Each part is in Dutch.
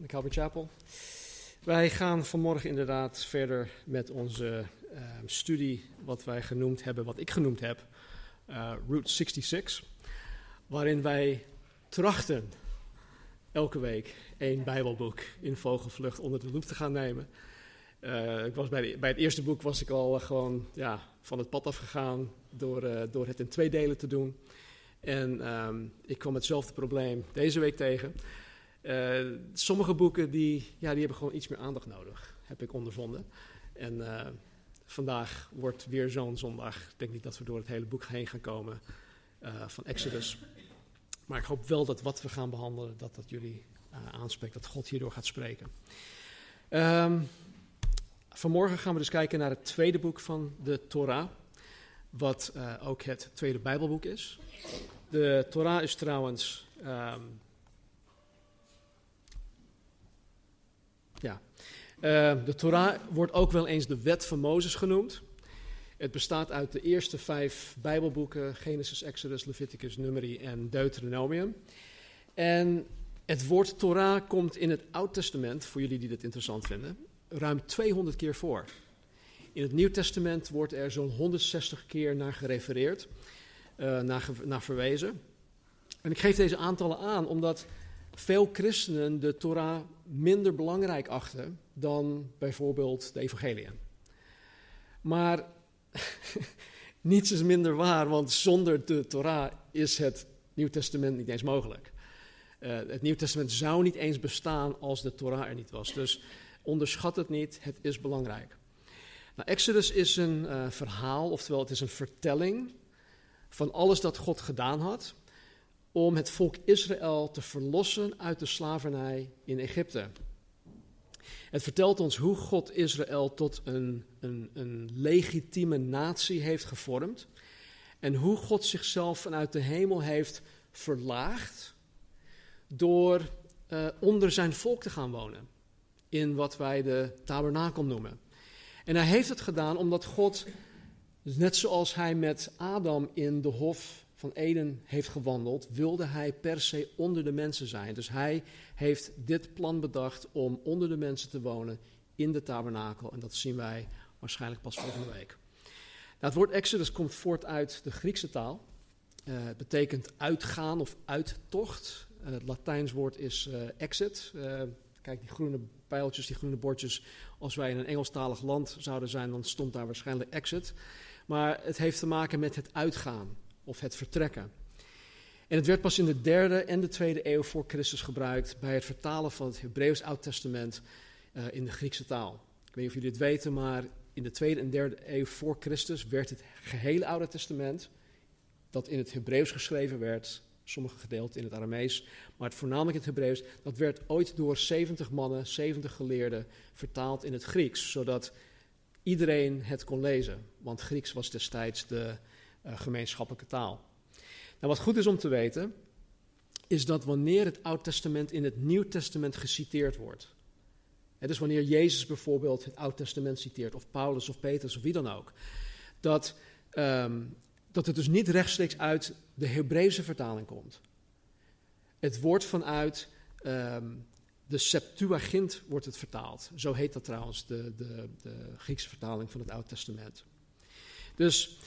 de Calvary Chapel. Wij gaan vanmorgen inderdaad verder met onze ehm, studie, wat wij genoemd hebben, wat ik genoemd heb, eh, Route 66. Waarin wij trachten elke week één Bijbelboek in vogelvlucht onder de loep te gaan nemen. Eh, ik was bij, bij het eerste boek was ik al eh, gewoon ja, van het pad afgegaan door, door het in twee delen te doen. En ehm, ik kwam hetzelfde probleem deze week tegen. Eh, sommige boeken die, ja, die hebben gewoon iets meer aandacht nodig, heb ik ondervonden. En eh, vandaag wordt weer zo'n zondag. Ik denk niet dat we door het hele boek heen gaan komen eh, van Exodus. Maar ik hoop wel dat wat we gaan behandelen, dat dat jullie aanspreekt, dat God hierdoor gaat spreken. Ehm, vanmorgen gaan we dus kijken naar het tweede boek van de Torah, wat ook het tweede Bijbelboek is. De Torah is trouwens. ehm, ja. Eh, de Torah wordt ook wel eens de wet van Mozes genoemd. Het bestaat uit de eerste vijf Bijbelboeken: Genesis, Exodus, Leviticus, Numeri en Deuteronomium. En het woord Torah komt in het Oud Testament, voor jullie die dit interessant vinden, ruim 200 keer voor. In het Nieuw Testament wordt er zo'n 160 keer naar gerefereerd, eh, naar, naar verwezen. En ik geef deze aantallen aan omdat veel christenen de Torah minder belangrijk achten dan bijvoorbeeld de evangeliën. Maar niets is minder waar, want zonder de Torah is het Nieuw Testament niet eens mogelijk. Eh, het Nieuw Testament zou niet eens bestaan als de Torah er niet was. Dus onderschat het niet, het is belangrijk. Nou, Exodus is een eh, verhaal, oftewel het is een vertelling van alles dat God gedaan had om het volk Israël te verlossen uit de slavernij in Egypte. Het vertelt ons hoe God Israël tot een, een, een legitieme natie heeft gevormd en hoe God zichzelf vanuit de hemel heeft verlaagd door eh, onder zijn volk te gaan wonen. In wat wij de tabernakel noemen. En hij heeft het gedaan omdat God, net zoals hij met Adam in de hof van Eden heeft gewandeld, wilde hij per se onder de mensen zijn. Dus hij heeft dit plan bedacht om onder de mensen te wonen in de tabernakel. En dat zien wij waarschijnlijk pas volgende week. Nou, het woord Exodus komt voort uit de Griekse taal. Eh, het betekent uitgaan of uittocht. Eh, het Latijns woord is eh, exit. Eh, kijk, die groene pijltjes, die groene bordjes. Als wij in een Engelstalig land zouden zijn, dan stond daar waarschijnlijk exit. Maar het heeft te maken met het uitgaan of het vertrekken. En het werd pas in de derde en de tweede eeuw voor Christus gebruikt bij het vertalen van het Hebreeuws Oud Testament eh, in de Griekse taal. Ik weet niet of jullie het weten, maar in de tweede en derde eeuw voor Christus werd het gehele Oude Testament, dat in het Hebreeuws geschreven werd, sommige gedeelten in het Aramees, maar het voornamelijk in het Hebreeuws, dat werd ooit door 70 mannen, 70 geleerden, vertaald in het Grieks, zodat iedereen het kon lezen. Want Grieks was destijds de gemeenschappelijke taal. Nou, wat goed is om te weten, is dat wanneer het Oud Testament in het Nieuw Testament geciteerd wordt, hè, dus wanneer Jezus bijvoorbeeld het Oud Testament citeert, of Paulus of Petrus of wie dan ook, dat, ehm, dat het dus niet rechtstreeks uit de Hebreeuwse vertaling komt. Het wordt vanuit ehm, de Septuagint wordt het vertaald. Zo heet dat trouwens, de, de, de Griekse vertaling van het Oud Testament. Dus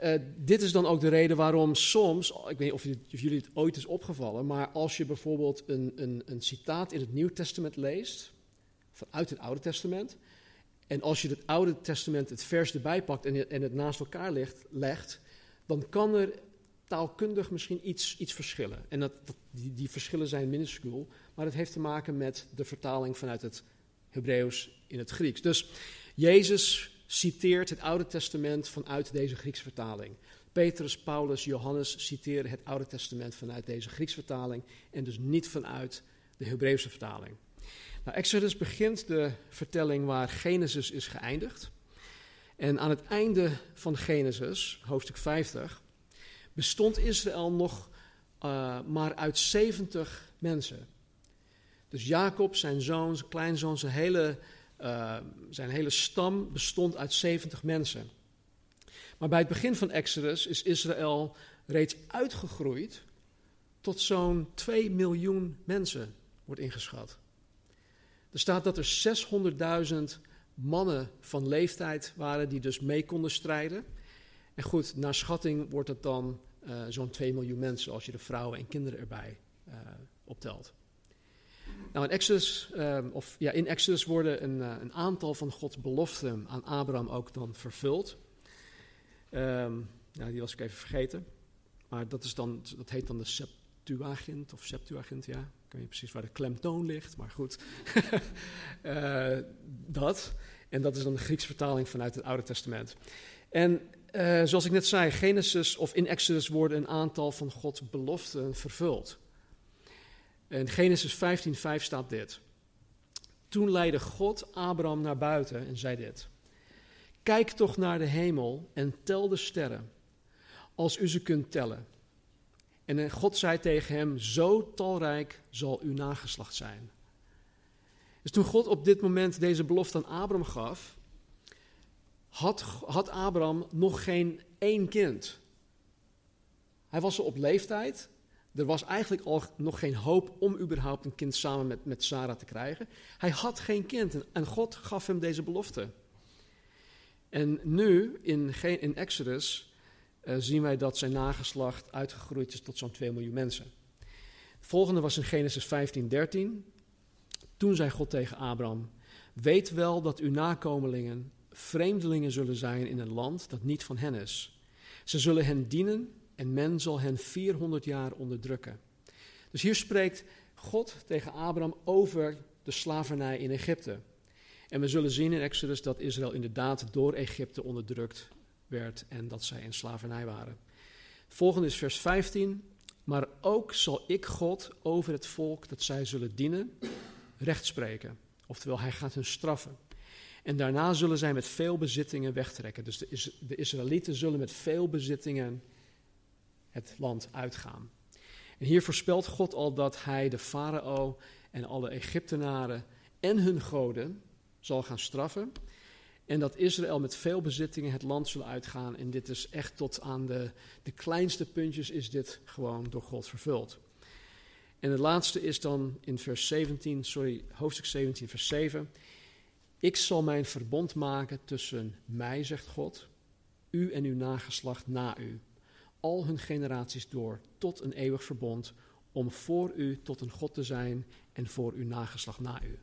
eh, dit is dan ook de reden waarom soms, ik weet niet of, jullie- of jullie het ooit is opgevallen, maar als je bijvoorbeeld een, een, een citaat in het Nieuw Testament leest, vanuit het Oude Testament, en als je het Oude Testament het vers erbij pakt en, en het naast elkaar legt, dan kan er taalkundig misschien iets, iets verschillen. En dat- die, die verschillen zijn minuscuul, maar het heeft te maken met de vertaling vanuit het Hebreeuws in het Grieks. Dus Jezus citeert het Oude Testament vanuit deze Griekse vertaling. Petrus, Paulus, Johannes citeren het Oude Testament vanuit deze Griekse vertaling en dus niet vanuit de Hebreeuwse vertaling. Nou, Exodus begint de vertelling waar Genesis is geëindigd. En aan het einde van Genesis, hoofdstuk 50, bestond Israël nog uh, maar uit 70 mensen. Dus Jacob, zijn zoon, zijn kleinzoon, zijn hele, uh, zijn hele stam bestond uit 70 mensen. Maar bij het begin van Exodus is Israël reeds uitgegroeid tot zo'n 2 miljoen mensen, wordt ingeschat. Er staat dat er 600.000 mannen van leeftijd waren die dus mee konden strijden. En goed, naar schatting wordt het dan uh, zo'n 2 miljoen mensen als je de vrouwen en kinderen erbij uh, optelt. Nou, in Exodus, uh, of, ja, in Exodus worden een, een, aantal van Gods beloften aan Abraham ook dan vervuld. Nou, die was ik even vergeten. Maar dat, is dan, dat heet dan de Septuagint of Septuagint, ja. Ik weet niet precies waar de klemtoon ligt, maar goed. uh, dat. En dat is dan de Griekse vertaling vanuit het Oude Testament. En uh, zoals ik net zei, Genesis of in Exodus worden een aantal van Gods beloften vervuld. In Genesis 15:5 staat dit. Toen leidde God Abraham naar buiten en zei dit. Kijk toch naar de hemel en tel de sterren, als u ze kunt tellen. En God zei tegen hem, zo talrijk zal uw nageslacht zijn. Dus toen God op dit moment deze belofte aan Abraham gaf, had, had Abraham nog geen één kind. Hij was al op leeftijd. Er was eigenlijk al nog geen hoop om überhaupt een kind samen met, met Sarah te krijgen. Hij had geen kind en God gaf hem deze belofte. En nu, in, in Exodus, uh, zien wij dat zijn nageslacht uitgegroeid is tot zo'n 2 miljoen mensen. Volgende was in Genesis 15, 13. Toen zei God tegen Abraham: Weet wel dat uw nakomelingen vreemdelingen zullen zijn in een land dat niet van hen is. Ze zullen hen dienen en men zal hen 400 jaar onderdrukken. Dus hier spreekt God tegen Abraham over de slavernij in Egypte. En we zullen zien in Exodus dat Israël inderdaad door Egypte onderdrukt werd en dat zij in slavernij waren. Volgende is vers 15. Maar ook zal ik God over het volk dat zij zullen dienen recht spreken. Oftewel, hij gaat hun straffen. En daarna zullen zij met veel bezittingen wegtrekken. Dus de Israëlieten zullen met veel bezittingen het land uitgaan. En hier voorspelt God al dat hij de farao en alle Egyptenaren en hun goden zal gaan straffen. En dat Israël met veel bezittingen het land zal uitgaan. En dit is echt tot aan de, de kleinste puntjes is dit gewoon door God vervuld. En het laatste is dan in vers 17, sorry, hoofdstuk 17, vers 7. Ik zal mijn verbond maken tussen mij, zegt God, u en uw nageslacht na u, al hun generaties door, tot een eeuwig verbond, om voor u tot een God te zijn en voor uw nageslacht na u.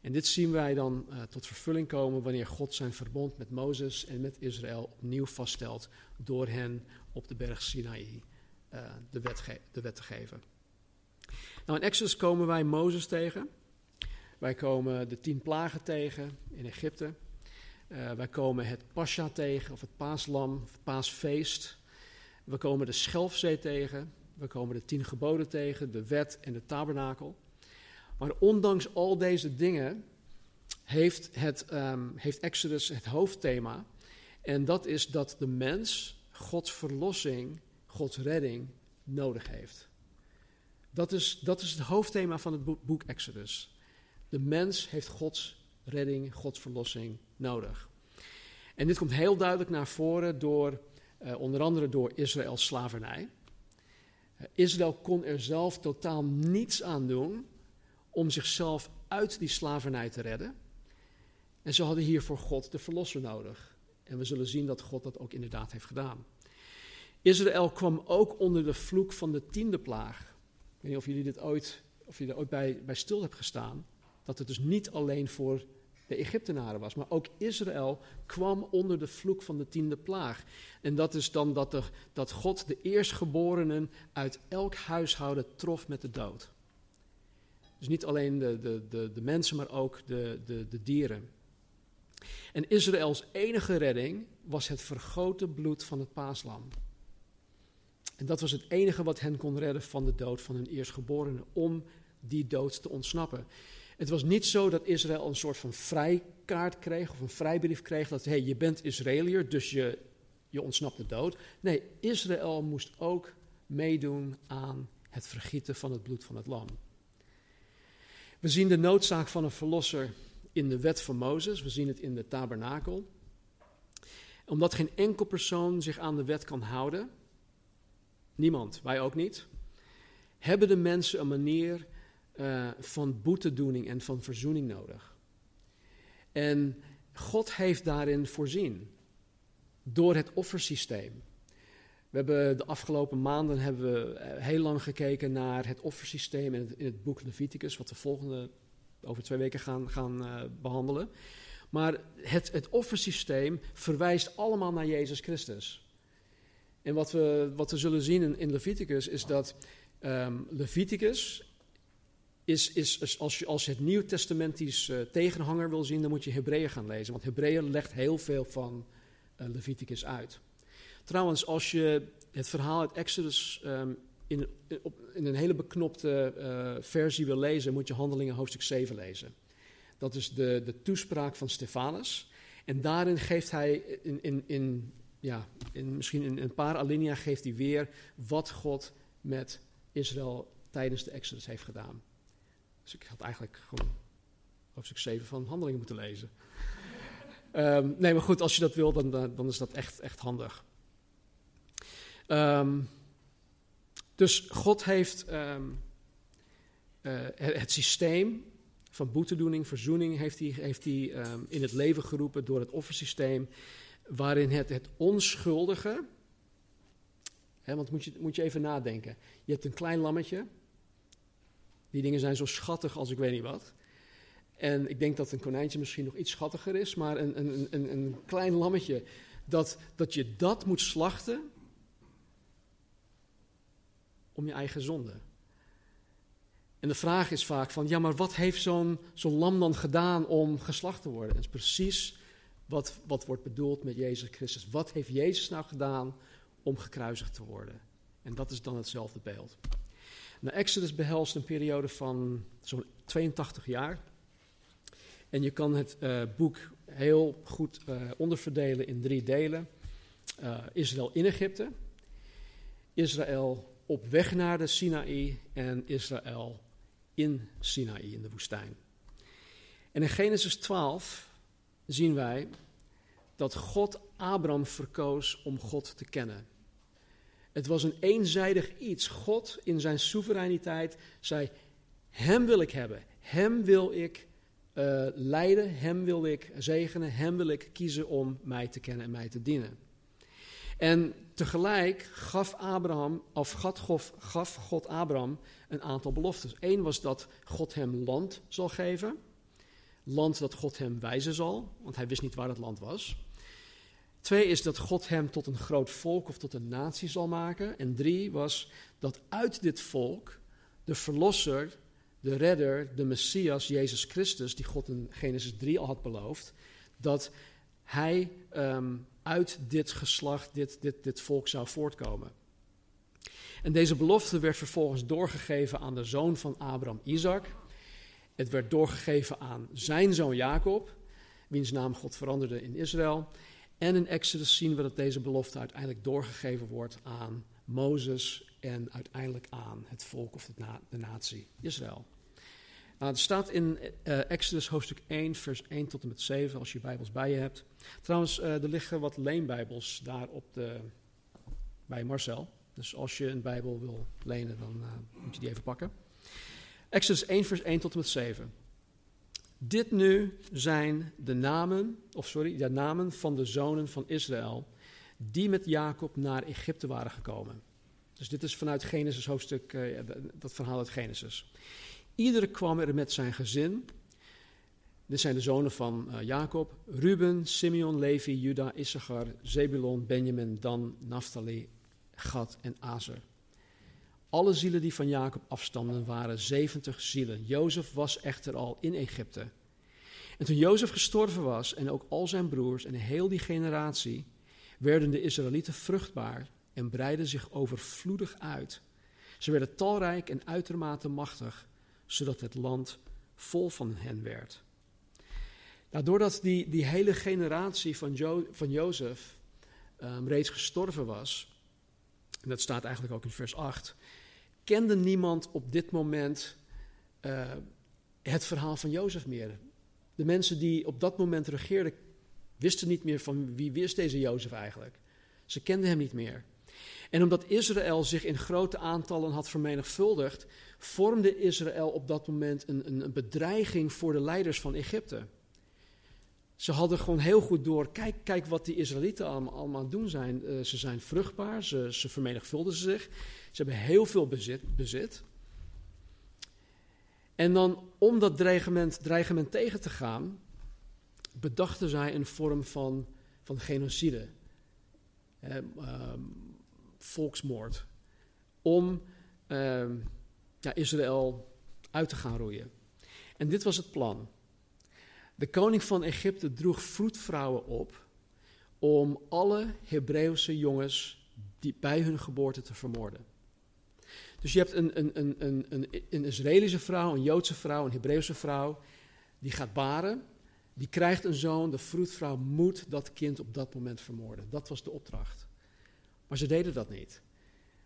En dit zien wij dan uh, tot vervulling komen wanneer God zijn verbond met Mozes en met Israël opnieuw vaststelt door hen op de berg Sinaï uh, de, wet de wet te geven. Nou, in Exodus komen wij Mozes tegen. Wij komen de tien plagen tegen in Egypte. Uh, wij komen het Pascha tegen, of het paaslam, het paasfeest. We komen de Schelfzee tegen. We komen de tien geboden tegen, de wet en de tabernakel. Maar ondanks al deze dingen heeft, het, um, heeft Exodus het hoofdthema. En dat is dat de mens Gods verlossing, Gods redding nodig heeft. Dat is, dat is het hoofdthema van het boek Exodus. De mens heeft Gods redding, Gods verlossing nodig. En dit komt heel duidelijk naar voren door, uh, onder andere door Israëls slavernij. Uh, Israël kon er zelf totaal niets aan doen om zichzelf uit die slavernij te redden. En ze hadden hiervoor God de verlosser nodig. En we zullen zien dat God dat ook inderdaad heeft gedaan. Israël kwam ook onder de vloek van de tiende plaag. Ik weet niet of jullie dit ooit, of je er ooit bij, bij stil hebt gestaan dat het dus niet alleen voor de Egyptenaren was, maar ook Israël kwam onder de vloek van de tiende plaag. En dat is dan dat, er, dat God de eerstgeborenen uit elk huishouden trof met de dood. Dus niet alleen de, de, de, de mensen, maar ook de, de, de dieren. En Israëls enige redding was het vergoten bloed van het paaslam. En dat was het enige wat hen kon redden van de dood van hun eerstgeborenen, om die dood te ontsnappen. Het was niet zo dat Israël een soort van vrijkaart kreeg of een vrijbrief kreeg dat hey, je bent Israëliër, dus je, je ontsnapt de dood. Nee, Israël moest ook meedoen aan het vergieten van het bloed van het lam. We zien de noodzaak van een verlosser in de wet van Mozes, we zien het in de tabernakel. Omdat geen enkel persoon zich aan de wet kan houden, niemand, wij ook niet, hebben de mensen een manier uh, van boetedoening en van verzoening nodig. En God heeft daarin voorzien door het offersysteem. We hebben de afgelopen maanden hebben we eh, heel lang gekeken naar het offersysteem in het, in het boek Leviticus, wat we volgende over twee weken gaan, gaan uh, behandelen. Maar het, het offersysteem verwijst allemaal naar Jezus Christus. En wat we, wat we zullen zien in, Leviticus is dat um, Leviticus is, is, als je als het Nieuw-testamentisch uh, tegenhanger wil zien, dan moet je Hebreeën gaan lezen. Want Hebreeën legt heel veel van uh, Leviticus uit. Trouwens, als je het verhaal uit Exodus um, in, op, in, een hele beknopte versie wil lezen, moet je Handelingen hoofdstuk 7 lezen. Dat is de, de toespraak van Stefanus. En daarin geeft hij, in, in, in, ja, in, misschien in een paar alinea, geeft hij weer wat God met Israël tijdens de Exodus heeft gedaan. Dus ik had eigenlijk gewoon hoofdstuk 7 van Handelingen moeten lezen. um, nee, maar goed, als je dat wil, dan, dan is dat echt, echt handig. Um, dus God heeft um, uh, het systeem van boetedoening, verzoening, heeft hij, heeft hij in het leven geroepen door het offersysteem, waarin het, het onschuldige, hè, want moet je, moet je even nadenken, je hebt een klein lammetje, die dingen zijn zo schattig als ik weet niet wat. En ik denk dat een konijntje misschien nog iets schattiger is, maar een, een, een, een klein lammetje, dat, dat je dat moet slachten om je eigen zonde. En de vraag is vaak van, ja, maar wat heeft zo'n zo'n lam dan gedaan om geslacht te worden? Dat is precies wat, wat wordt bedoeld met Jezus Christus. Wat heeft Jezus nou gedaan om gekruisigd te worden? En dat is dan hetzelfde beeld. Nou, Exodus behelst een periode van zo'n 82 jaar. En je kan het uh, boek heel goed uh, onderverdelen in drie delen. Uh, Israël in Egypte, Israël op weg naar de Sinaï en Israël in Sinaï, in de woestijn. En in Genesis 12 zien wij dat God Abraham verkoos om God te kennen. Het was een eenzijdig iets. God in zijn soevereiniteit zei: Hem wil ik hebben, Hem wil ik uh, leiden, Hem wil ik zegenen, Hem wil ik kiezen om mij te kennen en mij te dienen. En tegelijk gaf, Abraham, of God, gaf God Abraham een aantal beloftes. Eén was dat God hem land zal geven. Land dat God hem wijzen zal, want hij wist niet waar het land was. Twee is dat God hem tot een groot volk of tot een natie zal maken. En drie was dat uit dit volk de verlosser, de redder, de Messias, Jezus Christus, die God in Genesis 3 al had beloofd, dat hij um, uit dit geslacht, dit, dit, dit volk zou voortkomen. En deze belofte werd vervolgens doorgegeven aan de zoon van Abraham, Isaac. Het werd doorgegeven aan zijn zoon Jacob, wiens naam God veranderde in Israël. En in Exodus zien we dat deze belofte uiteindelijk doorgegeven wordt aan Mozes en uiteindelijk aan het volk of de, na de natie Israël. Nou, er staat in uh, Exodus hoofdstuk 1, vers 1 tot en met 7, als je Bijbels bij je hebt. Trouwens, uh, er liggen wat leenbijbels daar op de, bij Marcel. Dus als je een Bijbel wil lenen, dan uh, moet je die even pakken. Exodus 1, vers 1 tot en met 7. Dit nu zijn de namen, of sorry, de namen van de zonen van Israël, die met Jacob naar Egypte waren gekomen. Dus dit is vanuit Genesis hoofdstuk, uh, dat verhaal uit Genesis. Iedere kwam er met zijn gezin. Dit zijn de zonen van uh, Jacob: Ruben, Simeon, Levi, Juda, Issachar, Zebulon, Benjamin, Dan, Naphtali, Gad en Azer. Alle zielen die van Jacob afstamden waren 70 zielen. Jozef was echter al in Egypte. En toen Jozef gestorven was en ook al zijn broers en heel die generatie, werden de Israëlieten vruchtbaar en breidden zich overvloedig uit. Ze werden talrijk en uitermate machtig zodat het land vol van hen werd. Nou, doordat die, die hele generatie van, jo, van Jozef um, reeds gestorven was, en dat staat eigenlijk ook in vers 8, kende niemand op dit moment uh, het verhaal van Jozef meer. De mensen die op dat moment regeerden, wisten niet meer van wie wist deze Jozef eigenlijk. Ze kenden hem niet meer. En omdat Israël zich in grote aantallen had vermenigvuldigd, vormde Israël op dat moment een, een bedreiging voor de leiders van Egypte. Ze hadden gewoon heel goed door, kijk, kijk wat die Israëlieten allemaal, aan het doen zijn. Uh, ze zijn vruchtbaar, ze, ze vermenigvuldigen zich, ze hebben heel veel bezit. En dan om dat dreigement, dreigement tegen te gaan, bedachten zij een vorm van, van genocide, eh, volksmoord, om eh, ja, Israël uit te gaan roeien. En dit was het plan. De koning van Egypte droeg vroedvrouwen op om alle Hebreeuwse jongens die bij hun geboorte te vermoorden. Dus je hebt een, een, een, een, een, een Israëlische vrouw, een Joodse vrouw, een Hebreeuwse vrouw, die gaat baren, die krijgt een zoon, de vroedvrouw moet dat kind op dat moment vermoorden. Dat was de opdracht. Maar ze deden dat niet.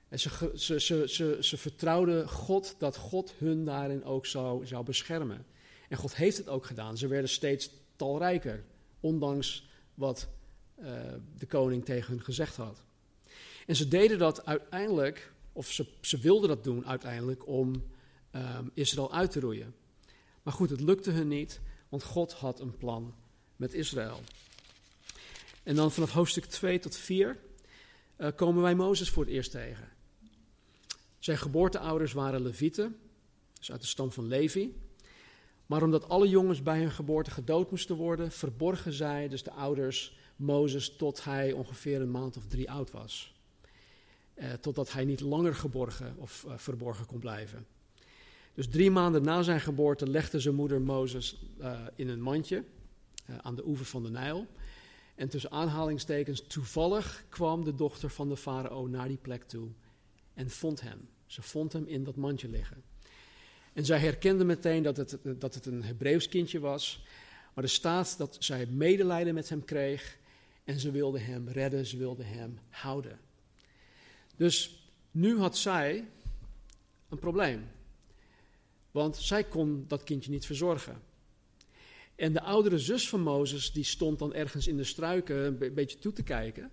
En ze, ze, ze, ze, vertrouwden God dat God hun daarin ook zou, zou beschermen. En God heeft het ook gedaan. Ze werden steeds talrijker, ondanks wat uh, de koning tegen hun gezegd had. En ze deden dat uiteindelijk, of ze, ze wilden dat doen uiteindelijk, om um, Israël uit te roeien. Maar goed, het lukte hun niet, want God had een plan met Israël. En dan vanaf hoofdstuk 2 tot 4 uh, komen wij Mozes voor het eerst tegen. Zijn geboorteouders waren Levieten, dus uit de stam van Levi. Maar omdat alle jongens bij hun geboorte gedood moesten worden, verborgen zij, dus de ouders, Mozes tot hij ongeveer een maand of drie oud was. Eh, totdat hij niet langer geborgen of uh, verborgen kon blijven. Dus drie maanden na zijn geboorte legde zijn moeder Mozes uh, in een mandje aan de oever van de Nijl. En tussen aanhalingstekens, toevallig kwam de dochter van de farao naar die plek toe en vond hem. Ze vond hem in dat mandje liggen. En zij herkende meteen dat het, dat het een Hebreeuws kindje was. Maar er staat dat zij medelijden met hem kreeg. En ze wilde hem redden, ze wilde hem houden. Dus nu had zij een probleem. Want zij kon dat kindje niet verzorgen. En de oudere zus van Mozes, die stond dan ergens in de struiken een beetje toe te kijken.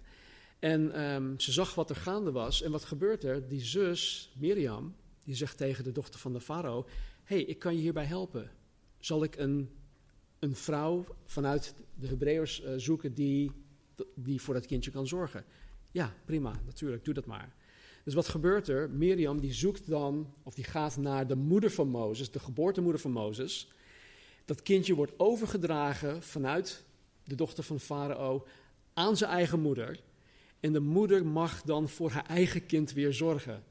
En um, ze zag wat er gaande was. En wat gebeurt er? Die zus, Miriam, die zegt tegen de dochter van de farao: hey, ik kan je hierbij helpen. Zal ik een, een vrouw vanuit de Hebreërs uh, zoeken die, die voor dat kindje kan zorgen? Ja, prima, natuurlijk, doe dat maar. Dus wat gebeurt er? Miriam die zoekt dan, of die gaat naar de moeder van Mozes, de geboortemoeder van Mozes. Dat kindje wordt overgedragen vanuit de dochter van Farao aan zijn eigen moeder. En de moeder mag dan voor haar eigen kind weer zorgen.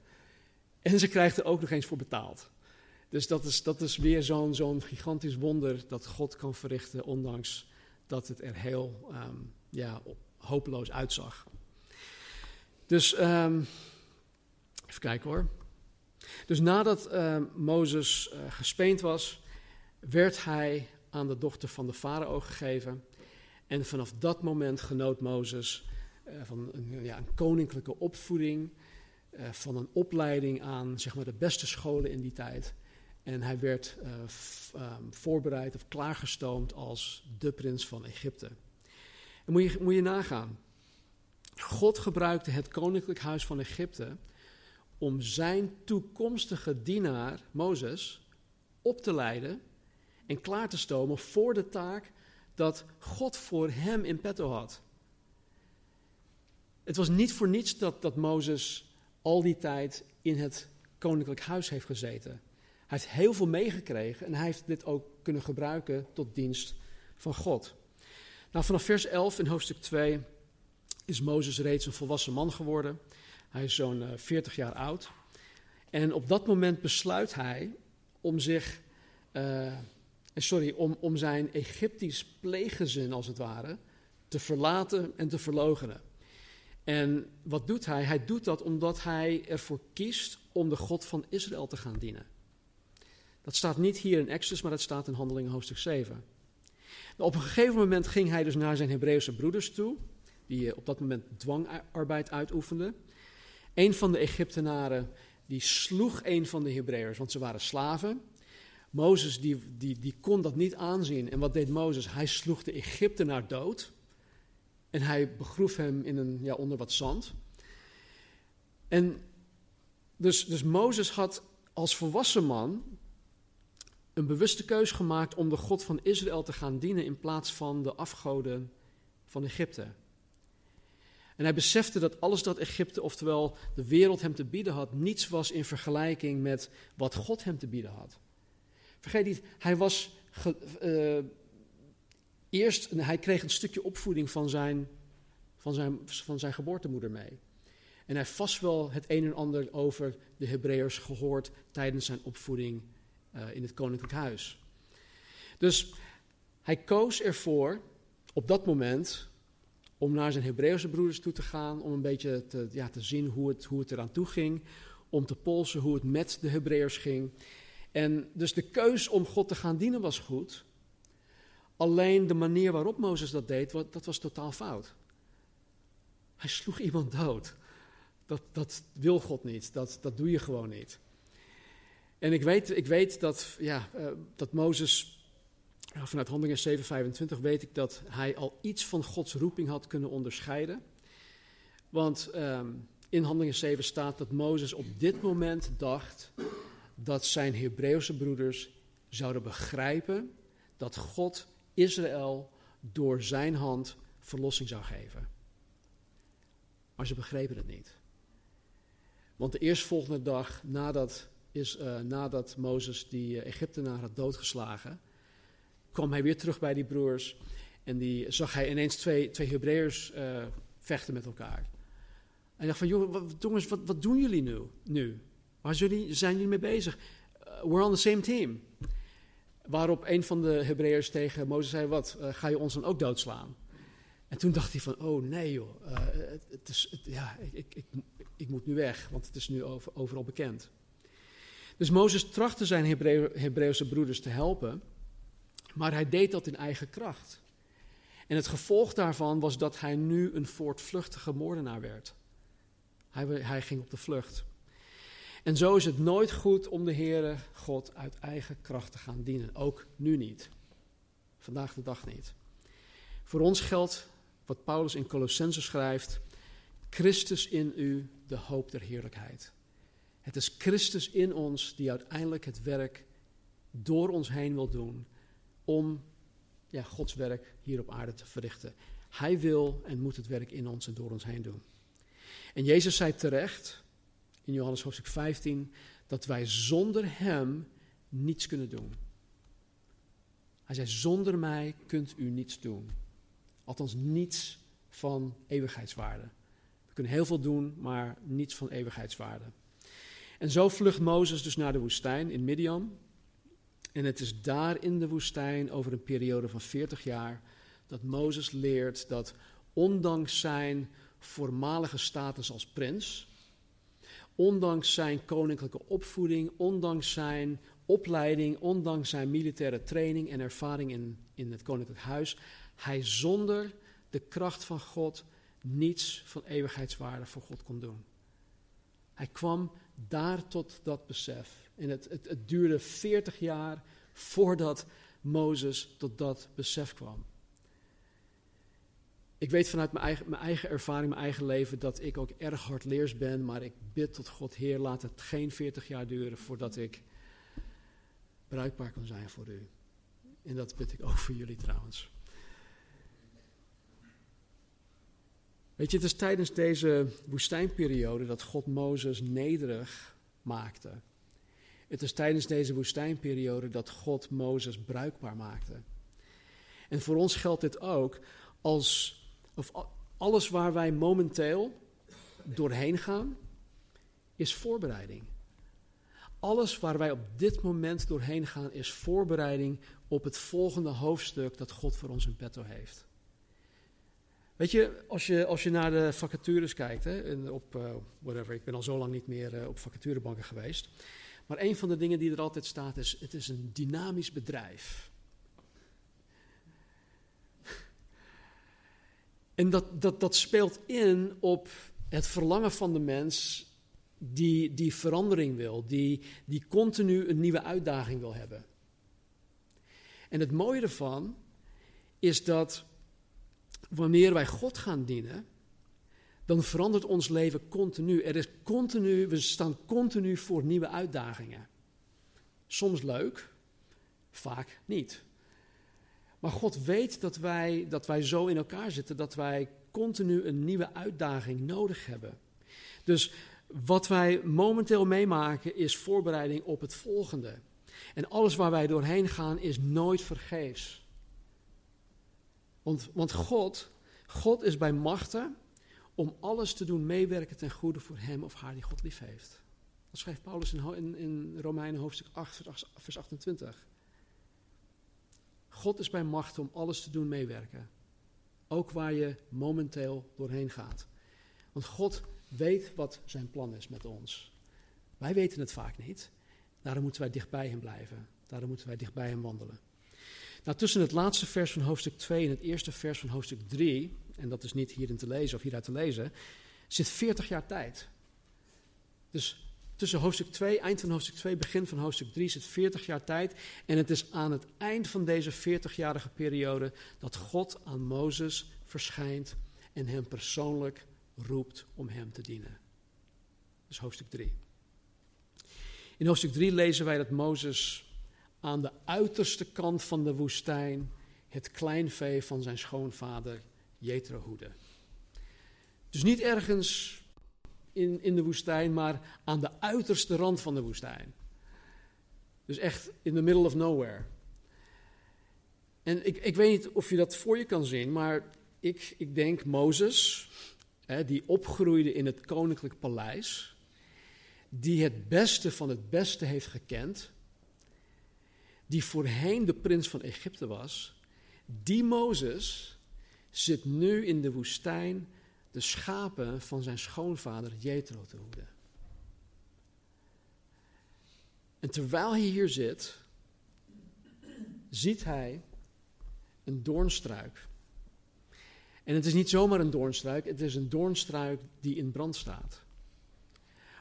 En ze krijgt er ook nog eens voor betaald. Dus dat is, dat is weer zo'n gigantisch wonder dat God kan verrichten, ondanks dat het er heel um, ja, hopeloos uitzag. Dus um, even kijken hoor. Dus nadat uh, Mozes uh, gespeend was, werd hij aan de dochter van de farao gegeven. En vanaf dat moment genoot Mozes uh, van een, ja, een koninklijke opvoeding. Uh, van een opleiding aan zeg maar, de beste scholen in die tijd. En hij werd uh, um, voorbereid of klaargestoomd als de prins van Egypte. En moet je, moet je nagaan. God gebruikte het koninklijk huis van Egypte om zijn toekomstige dienaar, Mozes, op te leiden en klaar te stomen voor de taak dat God voor hem in petto had. Het was niet voor niets dat, dat Mozes al die tijd in het koninklijk huis heeft gezeten. Hij heeft heel veel meegekregen en hij heeft dit ook kunnen gebruiken tot dienst van God. Nou, vanaf vers 11 in hoofdstuk 2 is Mozes reeds een volwassen man geworden. Hij is zo'n uh, eh, 40 jaar oud. En op dat moment besluit hij om zich, uh, sorry, om, om zijn Egyptisch pleeggezin als het ware te verlaten en te verlogenen. En wat doet hij? Hij doet dat omdat hij ervoor kiest om de God van Israël te gaan dienen. Dat staat niet hier in Exodus, maar dat staat in Handelingen hoofdstuk 7. Nou, op een gegeven moment ging hij dus naar zijn Hebreeuwse broeders toe, die eh, op dat moment dwangarbeid uitoefenden. Een van de Egyptenaren die sloeg een van de Hebreërs, want ze waren slaven. Mozes die, die, die kon dat niet aanzien. En wat deed Mozes? Hij sloeg de Egyptenaar dood. En hij begroef hem in een, ja, onder wat zand. En dus, dus Mozes had als volwassen man een bewuste keus gemaakt om de God van Israël te gaan dienen in plaats van de afgoden van Egypte. En hij besefte dat alles dat Egypte, oftewel de wereld hem te bieden had, niets was in vergelijking met wat God hem te bieden had. Vergeet niet, hij was uh, eerst, hij kreeg een stukje opvoeding van zijn, van, zijn, van zijn geboortemoeder mee. En hij vast wel het een en ander over de Hebreërs gehoord tijdens zijn opvoeding uh, in het koninklijk huis. Dus hij koos ervoor op dat moment om naar zijn Hebreeuwse broeders toe te gaan, om een beetje te, ja, te zien hoe het, hoe het eraan toe ging, om te polsen hoe het met de Hebreërs ging. En dus de keus om God te gaan dienen was goed, alleen de manier waarop Mozes dat deed, dat was totaal fout. Hij sloeg iemand dood. Dat, dat wil God niet, dat, dat doe je gewoon niet. En ik weet, ik weet dat, ja, uh, dat Mozes, vanuit Handelingen 7:25 weet ik dat hij al iets van Gods roeping had kunnen onderscheiden. Want um, in Handelingen 7 staat dat Mozes op dit moment dacht dat zijn Hebreeuwse broeders zouden begrijpen dat God Israël door zijn hand verlossing zou geven. Maar ze begrepen het niet. Want de eerstvolgende dag nadat is uh, nadat Mozes die uh, Egyptenaar had doodgeslagen, kwam hij weer terug bij die broers en die zag hij ineens twee, twee Hebreërs uh, vechten met elkaar. En dacht van, jongens, wat, wat doen jullie nu? nu? Waar jullie, zijn jullie mee bezig? we're on the same team. Waarop een van de Hebreërs tegen Mozes zei, wat, ga je ons dan ook doodslaan? En toen dacht hij van, oh nee joh, het, het, is, ja, ik, ik, ik, moet nu weg, want het is nu over, overal bekend. Dus Mozes trachtte zijn Hebreeuwse broeders te helpen, maar hij deed dat in eigen kracht. En het gevolg daarvan was dat hij nu een voortvluchtige moordenaar werd. Hij, hij ging op de vlucht. En zo is het nooit goed om de Heere God uit eigen kracht te gaan dienen. Ook nu niet. Vandaag de dag niet. Voor ons geldt wat Paulus in Colossense schrijft: Christus in u, de hoop der heerlijkheid. Het is Christus in ons die uiteindelijk het werk door ons heen wil doen om ja, Gods werk hier op aarde te verrichten. Hij wil en moet het werk in ons en door ons heen doen. En Jezus zei terecht in Johannes hoofdstuk 15 dat wij zonder Hem niets kunnen doen. Hij zei: Zonder mij kunt u niets doen. Althans, niets van eeuwigheidswaarde. We kunnen heel veel doen, maar niets van eeuwigheidswaarde. En zo vlucht Mozes dus naar de woestijn in Midian. En het is daar in de woestijn over een periode van 40 jaar dat Mozes leert dat ondanks zijn voormalige status als prins, ondanks zijn koninklijke opvoeding, ondanks zijn opleiding, ondanks zijn militaire training en ervaring in, in het koninklijk huis, hij zonder de kracht van God niets van eeuwigheidswaarde voor God kon doen. Hij kwam daar tot dat besef. En het, het, het duurde 40 jaar voordat Mozes tot dat besef kwam. Ik weet vanuit mijn eigen, mijn eigen ervaring, mijn eigen leven, dat ik ook erg hardleers ben. Maar ik bid tot God, Heer, laat het geen 40 jaar duren voordat ik bruikbaar kan zijn voor u. En dat bid ik ook voor jullie trouwens. Weet je, het is tijdens deze woestijnperiode dat God Mozes nederig maakte. Het is tijdens deze woestijnperiode dat God Mozes bruikbaar maakte. En voor ons geldt dit ook als of alles waar wij momenteel doorheen gaan, is voorbereiding. Alles waar wij op dit moment doorheen gaan, is voorbereiding op het volgende hoofdstuk dat God voor ons in petto heeft. Weet je, als je, als je naar de vacatures kijkt, hè, op uh, whatever, ik ben al zo lang niet meer uh, op vacaturebanken geweest. Maar een van de dingen die er altijd staat is: het is een dynamisch bedrijf. En dat, dat, dat speelt in op het verlangen van de mens die, die verandering wil, die, die continu een nieuwe uitdaging wil hebben. En het mooie ervan is dat wanneer wij God gaan dienen, dan verandert ons leven continu. Er is continu, we staan continu voor nieuwe uitdagingen. Soms leuk, vaak niet. Maar God weet dat wij, dat wij zo in elkaar zitten dat wij continu een nieuwe uitdaging nodig hebben. Dus wat wij momenteel meemaken is voorbereiding op het volgende. En alles waar wij doorheen gaan is nooit vergeefs. Want, want God, God is bij machten om alles te doen meewerken ten goede voor hem of haar die God lief heeft. Dat schrijft Paulus in, in, in Romeinen hoofdstuk 8, vers 28. God is bij macht om alles te doen meewerken. Ook waar je momenteel doorheen gaat. Want God weet wat zijn plan is met ons. Wij weten het vaak niet. Daarom moeten wij dicht bij hem blijven. Daarom moeten wij dicht bij hem wandelen. Nou, tussen het laatste vers van hoofdstuk 2 en het eerste vers van hoofdstuk 3, en dat is niet hierin te lezen of hieruit te lezen, zit 40 jaar tijd. Dus tussen hoofdstuk 2, eind van hoofdstuk 2, begin van hoofdstuk 3 zit 40 jaar tijd. En het is aan het eind van deze 40-jarige periode dat God aan Mozes verschijnt en hem persoonlijk roept om hem te dienen. Is hoofdstuk 3. In hoofdstuk 3 lezen wij dat Mozes aan de uiterste kant van de woestijn het kleinvee van zijn schoonvader Jethro hoede. Dus niet ergens in, in de woestijn, maar aan de uiterste rand van de woestijn. Dus echt in the middle of nowhere. En ik, ik weet niet of je dat voor je kan zien, maar ik, ik denk Mozes, hè, die opgroeide in het koninklijk paleis, die het beste van het beste heeft gekend, die voorheen de prins van Egypte was, die Mozes zit nu in de woestijn de schapen van zijn schoonvader Jethro te hoeden. En terwijl hij hier zit, ziet hij een doornstruik. En het is niet zomaar een doornstruik, het is een doornstruik die in brand staat.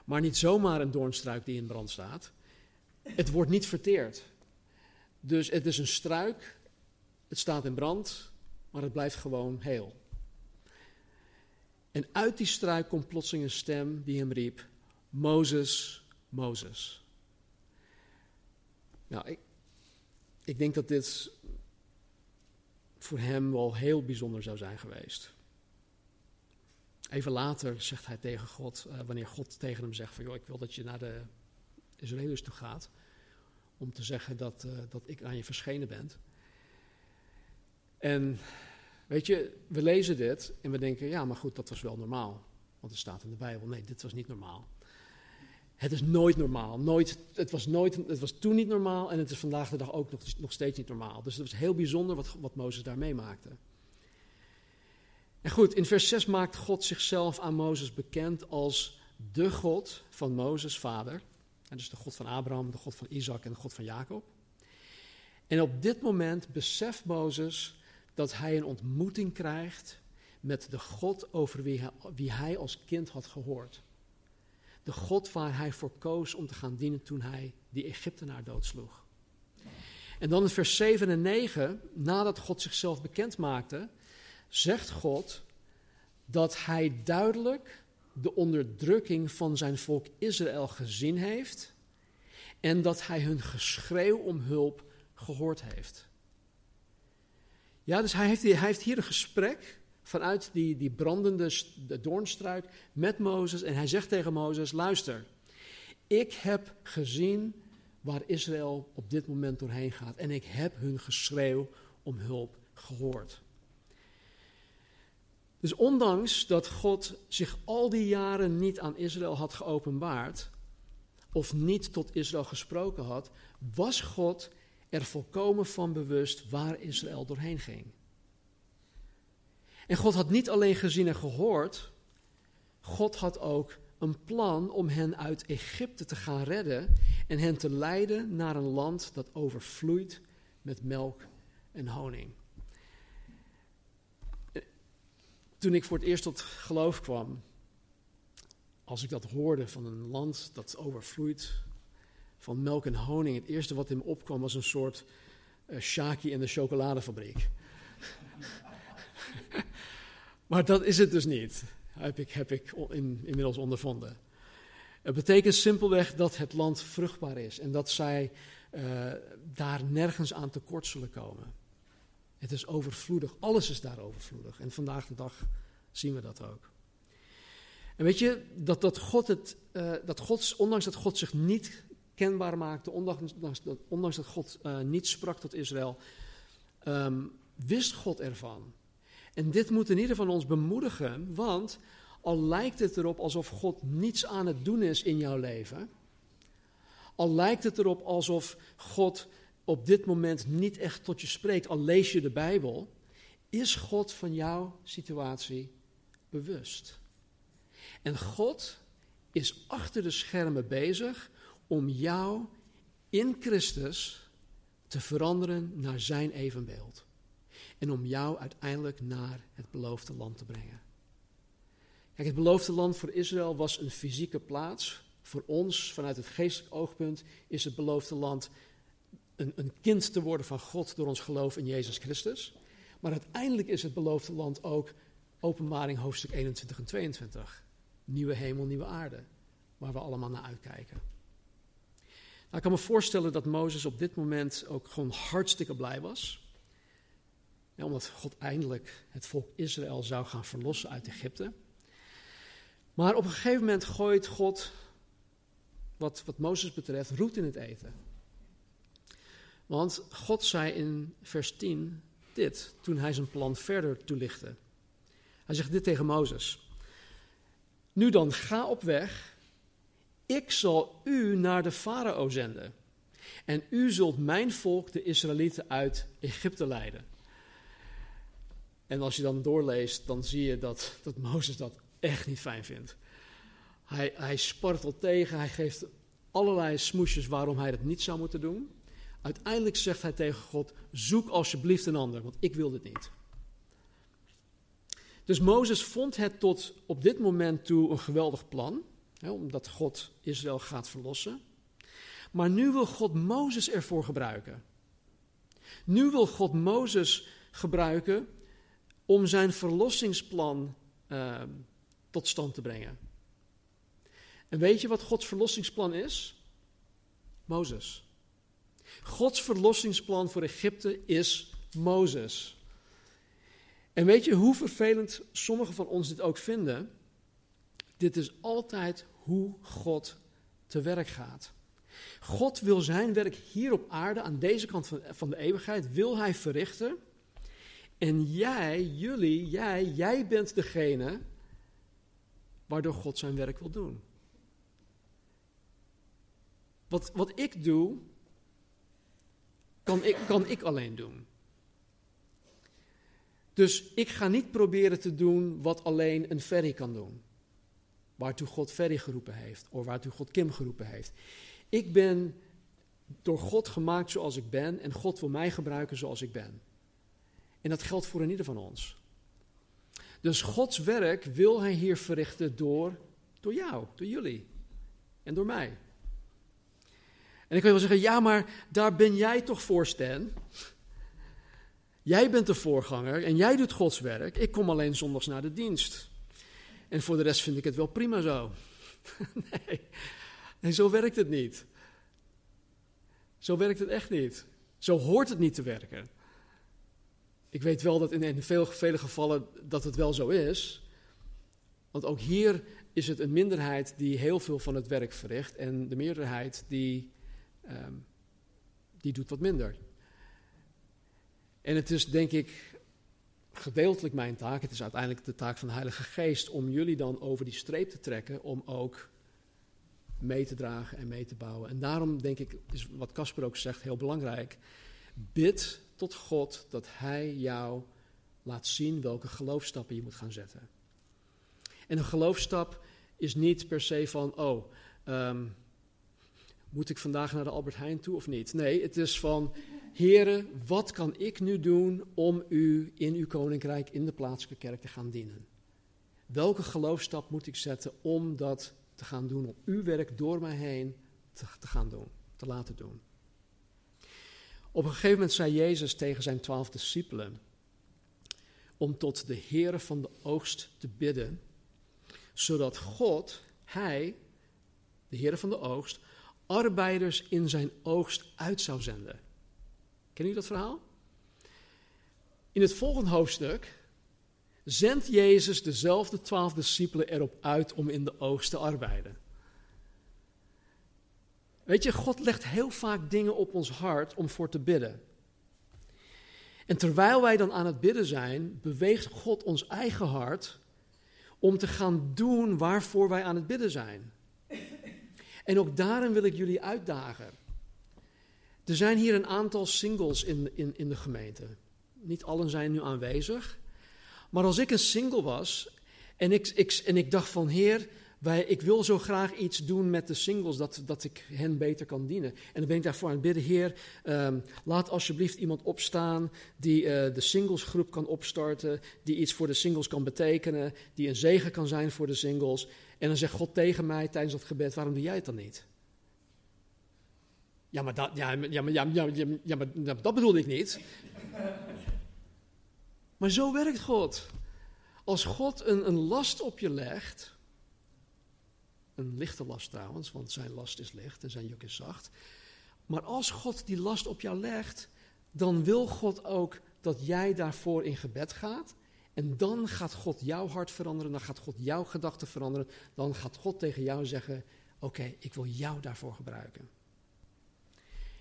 Maar niet zomaar een doornstruik die in brand staat. Het wordt niet verteerd. Dus het is een struik, het staat in brand, maar het blijft gewoon heel. En uit die struik komt plotseling een stem die hem riep: Mozes, Mozes. Nou, ik, ik denk dat dit voor hem wel heel bijzonder zou zijn geweest. Even later zegt hij tegen God, uh, wanneer God tegen hem zegt van, joh, ik wil dat je naar de Israëliërs toe gaat, om te zeggen dat, uh, dat ik aan je verschenen ben. En weet je, we lezen dit en we denken, ja, maar goed, dat was wel normaal. Want het staat in de Bijbel, nee, dit was niet normaal. Het is nooit normaal. Nooit, het, was nooit, het was toen niet normaal en het is vandaag de dag ook nog, nog steeds niet normaal. Dus het was heel bijzonder wat, wat Mozes daar meemaakte. En goed, in vers 6 maakt God zichzelf aan Mozes bekend als de God van Mozes' vader. En dus de God van Abraham, de God van Isaac en de God van Jacob. En op dit moment beseft Mozes dat hij een ontmoeting krijgt met de God over wie hij, als kind had gehoord. De God waar hij voor koos om te gaan dienen toen hij die Egyptenaar doodsloeg. En dan in vers 7 en 9, nadat God zichzelf bekend maakte, zegt God dat hij duidelijk de onderdrukking van zijn volk Israël gezien heeft en dat hij hun geschreeuw om hulp gehoord heeft. Ja, dus hij heeft, hij heeft hier een gesprek vanuit die, die brandende doornstruik met Mozes. En hij zegt tegen Mozes: Luister, ik heb gezien waar Israël op dit moment doorheen gaat. En ik heb hun geschreeuw om hulp gehoord. Dus ondanks dat God zich al die jaren niet aan Israël had geopenbaard, of niet tot Israël gesproken had, was God er volkomen van bewust waar Israël doorheen ging. En God had niet alleen gezien en gehoord, God had ook een plan om hen uit Egypte te gaan redden en hen te leiden naar een land dat overvloeit met melk en honing. Toen ik voor het eerst tot geloof kwam, als ik dat hoorde van een land dat overvloeit van melk en honing, het eerste wat me opkwam was een soort uh, Shaki in de chocoladefabriek. maar dat is het dus niet, heb ik, in, inmiddels ondervonden. Het betekent simpelweg dat het land vruchtbaar is en dat zij uh, daar nergens aan tekort zullen komen. Het is overvloedig, alles is daar overvloedig. En vandaag de dag zien we dat ook. En weet je, dat, dat, God het, uh, dat God, ondanks dat God zich niet kenbaar maakte, ondanks, dat, God uh, niet sprak tot Israël, um, wist God ervan. En dit moet in ieder geval ons bemoedigen, want al lijkt het erop alsof God niets aan het doen is in jouw leven, al lijkt het erop alsof God op dit moment niet echt tot je spreekt, al lees je de Bijbel, is God van jouw situatie bewust. En God is achter de schermen bezig om jou in Christus te veranderen naar zijn evenbeeld. En om jou uiteindelijk naar het beloofde land te brengen. Kijk, het beloofde land voor Israël was een fysieke plaats. Voor ons, vanuit het geestelijk oogpunt, is het beloofde land een, een kind te worden van God door ons geloof in Jezus Christus. Maar uiteindelijk is het beloofde land ook openbaring hoofdstuk 21 en 22. Nieuwe hemel, nieuwe aarde, waar we allemaal naar uitkijken. Nou, ik kan me voorstellen dat Mozes op dit moment ook gewoon hartstikke blij was. Ja, omdat God eindelijk het volk Israël zou gaan verlossen uit Egypte. Maar op een gegeven moment gooit God, wat, wat Mozes betreft, roet in het eten. Want God zei in vers 10 dit, toen hij zijn plan verder toelichtte. Hij zegt dit tegen Mozes. Nu dan, ga op weg. Ik zal u naar de farao zenden. En u zult mijn volk, de Israëlieten, uit Egypte leiden. En als je dan doorleest, dan zie je dat, dat Mozes dat echt niet fijn vindt. Hij, hij spartelt tegen, hij geeft allerlei smoesjes waarom hij dat niet zou moeten doen. Uiteindelijk zegt hij tegen God: Zoek alsjeblieft een ander, want ik wil dit niet. Dus Mozes vond het tot op dit moment toe een geweldig plan, omdat God Israël gaat verlossen. Maar nu wil God Mozes ervoor gebruiken. Nu wil God Mozes gebruiken om zijn verlossingsplan uh, tot stand te brengen. En weet je wat Gods verlossingsplan is? Mozes. Gods verlossingsplan voor Egypte is Mozes. En weet je hoe vervelend sommigen van ons dit ook vinden? Dit is altijd hoe God te werk gaat. God wil zijn werk hier op aarde, aan deze kant van, de eeuwigheid, wil hij verrichten. En jij, jullie, jij, jij bent degene waardoor God zijn werk wil doen. Wat, wat ik doe, kan ik, kan ik alleen doen. Dus ik ga niet proberen te doen wat alleen een Ferry kan doen. Waartoe God Ferry geroepen heeft, of waartoe God Kim geroepen heeft. Ik ben door God gemaakt zoals ik ben en God wil mij gebruiken zoals ik ben. En dat geldt voor een ieder van ons. Dus Gods werk wil Hij hier verrichten door, door jou, door jullie en door mij. En ik je wel zeggen, ja, maar daar ben jij toch voor, Stan? Jij bent de voorganger en jij doet Gods werk. Ik kom alleen zondags naar de dienst. En voor de rest vind ik het wel prima zo. nee. nee, zo werkt het niet. Zo werkt het echt niet. Zo hoort het niet te werken. Ik weet wel dat in, veel, vele gevallen dat het wel zo is. Want ook hier is het een minderheid die heel veel van het werk verricht. En de meerderheid die, um, die doet wat minder. En het is denk ik gedeeltelijk mijn taak, het is uiteindelijk de taak van de Heilige Geest, om jullie dan over die streep te trekken, om ook mee te dragen en mee te bouwen. En daarom denk ik, is wat Casper ook zegt, heel belangrijk. Bid tot God dat Hij jou laat zien welke geloofstappen je moet gaan zetten. En een geloofstap is niet per se van, oh, um, moet ik vandaag naar de Albert Heijn toe of niet? Nee, het is van, heren, wat kan ik nu doen om u in uw koninkrijk, in de plaatselijke kerk te gaan dienen? Welke geloofstap moet ik zetten om dat te gaan doen, om uw werk door mij heen te, te gaan doen, te laten doen? Op een gegeven moment zei Jezus tegen zijn twaalf discipelen om tot de Heere van de oogst te bidden, zodat God, Hij, de Heere van de oogst, arbeiders in zijn oogst uit zou zenden. Ken je dat verhaal? In het volgende hoofdstuk zendt Jezus dezelfde twaalf discipelen erop uit om in de oogst te arbeiden. Weet je, God legt heel vaak dingen op ons hart om voor te bidden. En terwijl wij dan aan het bidden zijn, beweegt God ons eigen hart om te gaan doen waarvoor wij aan het bidden zijn. En ook daarin wil ik jullie uitdagen. Er zijn hier een aantal singles in, in, in de gemeente. Niet allen zijn nu aanwezig. Maar als ik een single was en ik, ik, en ik dacht van Heer, wij, ik wil zo graag iets doen met de singles, dat, dat ik hen beter kan dienen. En dan ben ik daarvoor aan het bidden, Heer, um, laat alsjeblieft iemand opstaan die uh, de singlesgroep kan opstarten, die iets voor de singles kan betekenen, die een zegen kan zijn voor de singles. En dan zegt God tegen mij tijdens dat gebed, waarom doe jij het dan niet? Ja, maar dat, ja, ja, maar, ja, ja, ja, maar dat bedoelde ik niet. Maar zo werkt God. Als God een, een last op je legt, een lichte last trouwens, want zijn last is licht en zijn juk is zacht. Maar als God die last op jou legt, dan wil God ook dat jij daarvoor in gebed gaat. En dan gaat God jouw hart veranderen, dan gaat God jouw gedachten veranderen. Dan gaat God tegen jou zeggen: Oké, ik wil jou daarvoor gebruiken.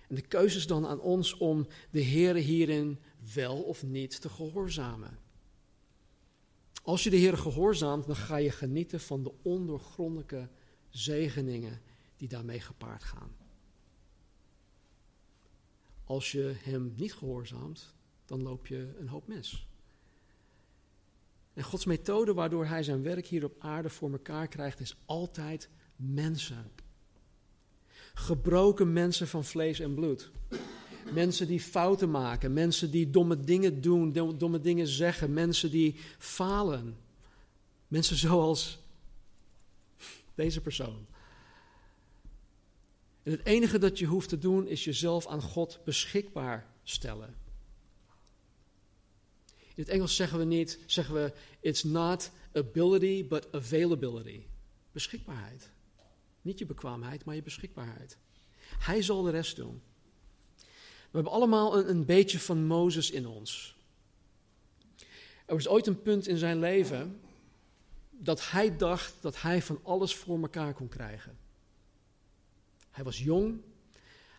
En de keuze is dan aan ons om de Heer hierin wel of niet te gehoorzamen. Als je de Heer gehoorzaamt, dan ga je genieten van de ondoorgrondelijke zegeningen die daarmee gepaard gaan. Als je hem niet gehoorzaamt, dan loop je een hoop mis. En Gods methode waardoor hij zijn werk hier op aarde voor elkaar krijgt, is altijd mensen. Gebroken mensen van vlees en bloed. Mensen die fouten maken, mensen die domme dingen doen, domme dingen zeggen, mensen die falen. Mensen zoals deze persoon. En het enige dat je hoeft te doen is jezelf aan God beschikbaar stellen. In het Engels zeggen we niet, zeggen we, it's not ability, but availability. Beschikbaarheid. Niet je bekwaamheid, maar je beschikbaarheid. Hij zal de rest doen. We hebben allemaal een, een beetje van Mozes in ons. Er was ooit een punt in zijn leven dat hij dacht dat hij van alles voor elkaar kon krijgen. Hij was jong,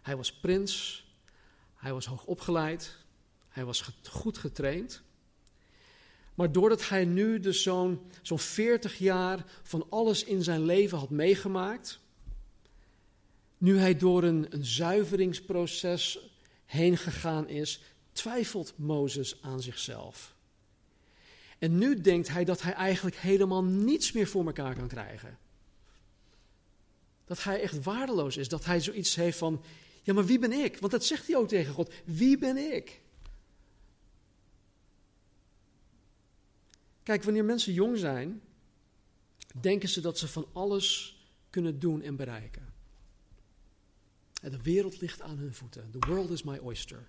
hij was prins, hij was hoog opgeleid, hij was goed getraind. Maar doordat hij nu dus zo'n zo'n 40 jaar van alles in zijn leven had meegemaakt, nu hij door een, een zuiveringsproces heen gegaan is, twijfelt Mozes aan zichzelf. En nu denkt hij dat hij eigenlijk helemaal niets meer voor elkaar kan krijgen. Dat hij echt waardeloos is. Dat hij zoiets heeft van: ja, maar wie ben ik? Want dat zegt hij ook tegen God: wie ben ik? Kijk, wanneer mensen jong zijn, denken ze dat ze van alles kunnen doen en bereiken. De wereld ligt aan hun voeten. The world is my oyster.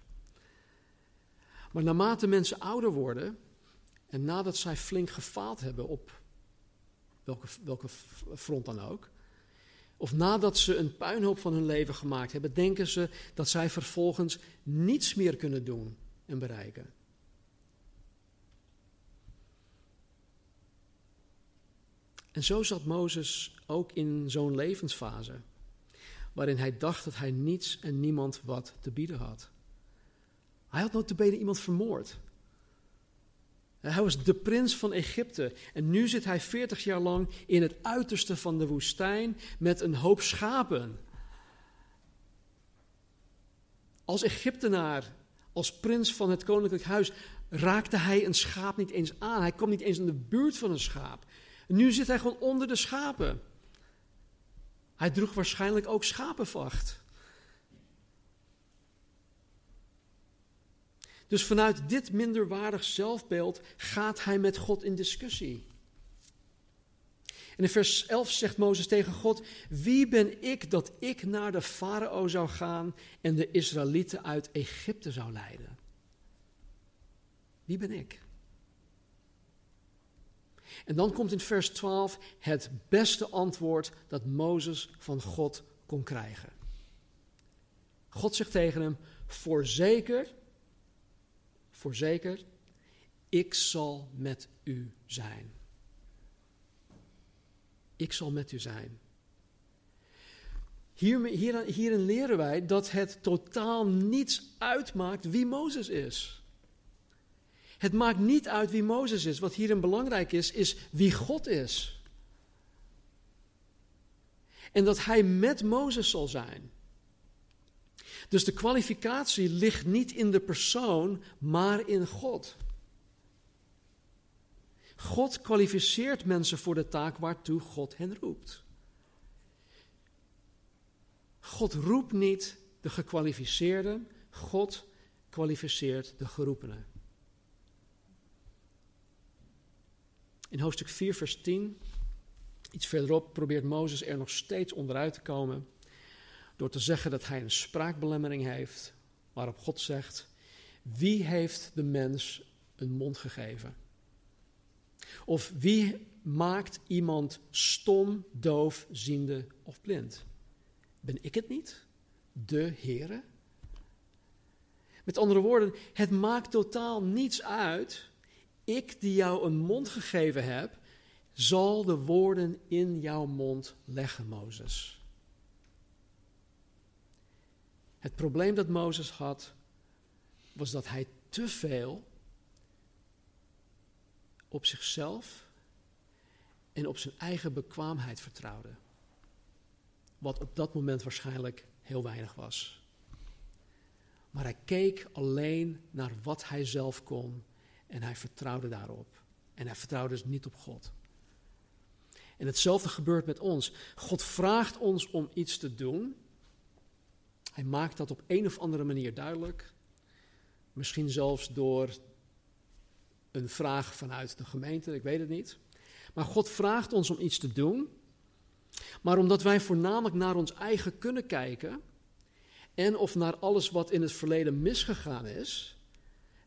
Maar naarmate mensen ouder worden, en nadat zij flink gefaald hebben op welke, welke front dan ook, of nadat ze een puinhoop van hun leven gemaakt hebben, denken ze dat zij vervolgens niets meer kunnen doen en bereiken. En zo zat Mozes ook in zo'n levensfase, waarin hij dacht dat hij niets en niemand wat te bieden had. Hij had benen iemand vermoord. Hij was de prins van Egypte. En nu zit hij 40 jaar lang in het uiterste van de woestijn met een hoop schapen. Als Egyptenaar, als prins van het koninklijk huis, raakte hij een schaap niet eens aan. Hij kwam niet eens in de buurt van een schaap. Nu zit hij gewoon onder de schapen. Hij droeg waarschijnlijk ook schapenvacht. Dus vanuit dit minderwaardig zelfbeeld gaat hij met God in discussie. En in vers 11 zegt Mozes tegen God: Wie ben ik dat ik naar de farao zou gaan en de Israëlieten uit Egypte zou leiden? Wie ben ik? En dan komt in vers 12 het beste antwoord dat Mozes van God kon krijgen. God zegt tegen hem: Voorzeker, voorzeker, ik zal met u zijn. Ik zal met u zijn. Hier, hier, hierin leren wij dat het totaal niets uitmaakt wie Mozes is. Het maakt niet uit wie Mozes is. Wat hierin belangrijk is, is wie God is. En dat hij met Mozes zal zijn. Dus de kwalificatie ligt niet in de persoon, maar in God. God kwalificeert mensen voor de taak waartoe God hen roept. God roept niet de gekwalificeerden, God kwalificeert de geroepenen. In hoofdstuk 4, vers 10, iets verderop, probeert Mozes er nog steeds onderuit te komen door te zeggen dat hij een spraakbelemmering heeft, waarop God zegt: Wie heeft de mens een mond gegeven? Of wie maakt iemand stom, doof, ziende of blind? Ben ik het niet? De Heere? Met andere woorden, het maakt totaal niets uit. Ik die jou een mond gegeven heb, zal de woorden in jouw mond leggen, Mozes. Het probleem dat Mozes had, was dat hij te veel op zichzelf en op zijn eigen bekwaamheid vertrouwde. Wat op dat moment waarschijnlijk heel weinig was. Maar hij keek alleen naar wat hij zelf kon en hij vertrouwde daarop. En hij vertrouwde dus niet op God. En hetzelfde gebeurt met ons. God vraagt ons om iets te doen. Hij maakt dat op een of andere manier duidelijk. Misschien zelfs door een vraag vanuit de gemeente, ik weet het niet. Maar God vraagt ons om iets te doen. Maar omdat wij voornamelijk naar ons eigen kunnen kijken en of naar alles wat in het verleden misgegaan is,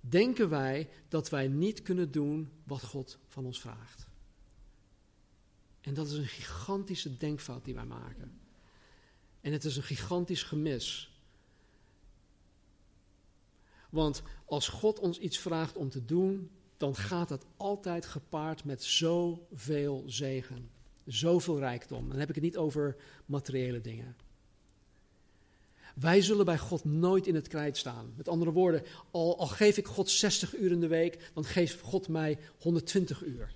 denken wij dat wij niet kunnen doen wat God van ons vraagt. En dat is een gigantische denkfout die wij maken. En het is een gigantisch gemis. Want als God ons iets vraagt om te doen, dan gaat dat altijd gepaard met zoveel zegen, zoveel rijkdom. Dan heb ik het niet over materiële dingen. Wij zullen bij God nooit in het krijt staan. Met andere woorden, al, geef ik God 60 uur in de week, dan geeft God mij 120 uur.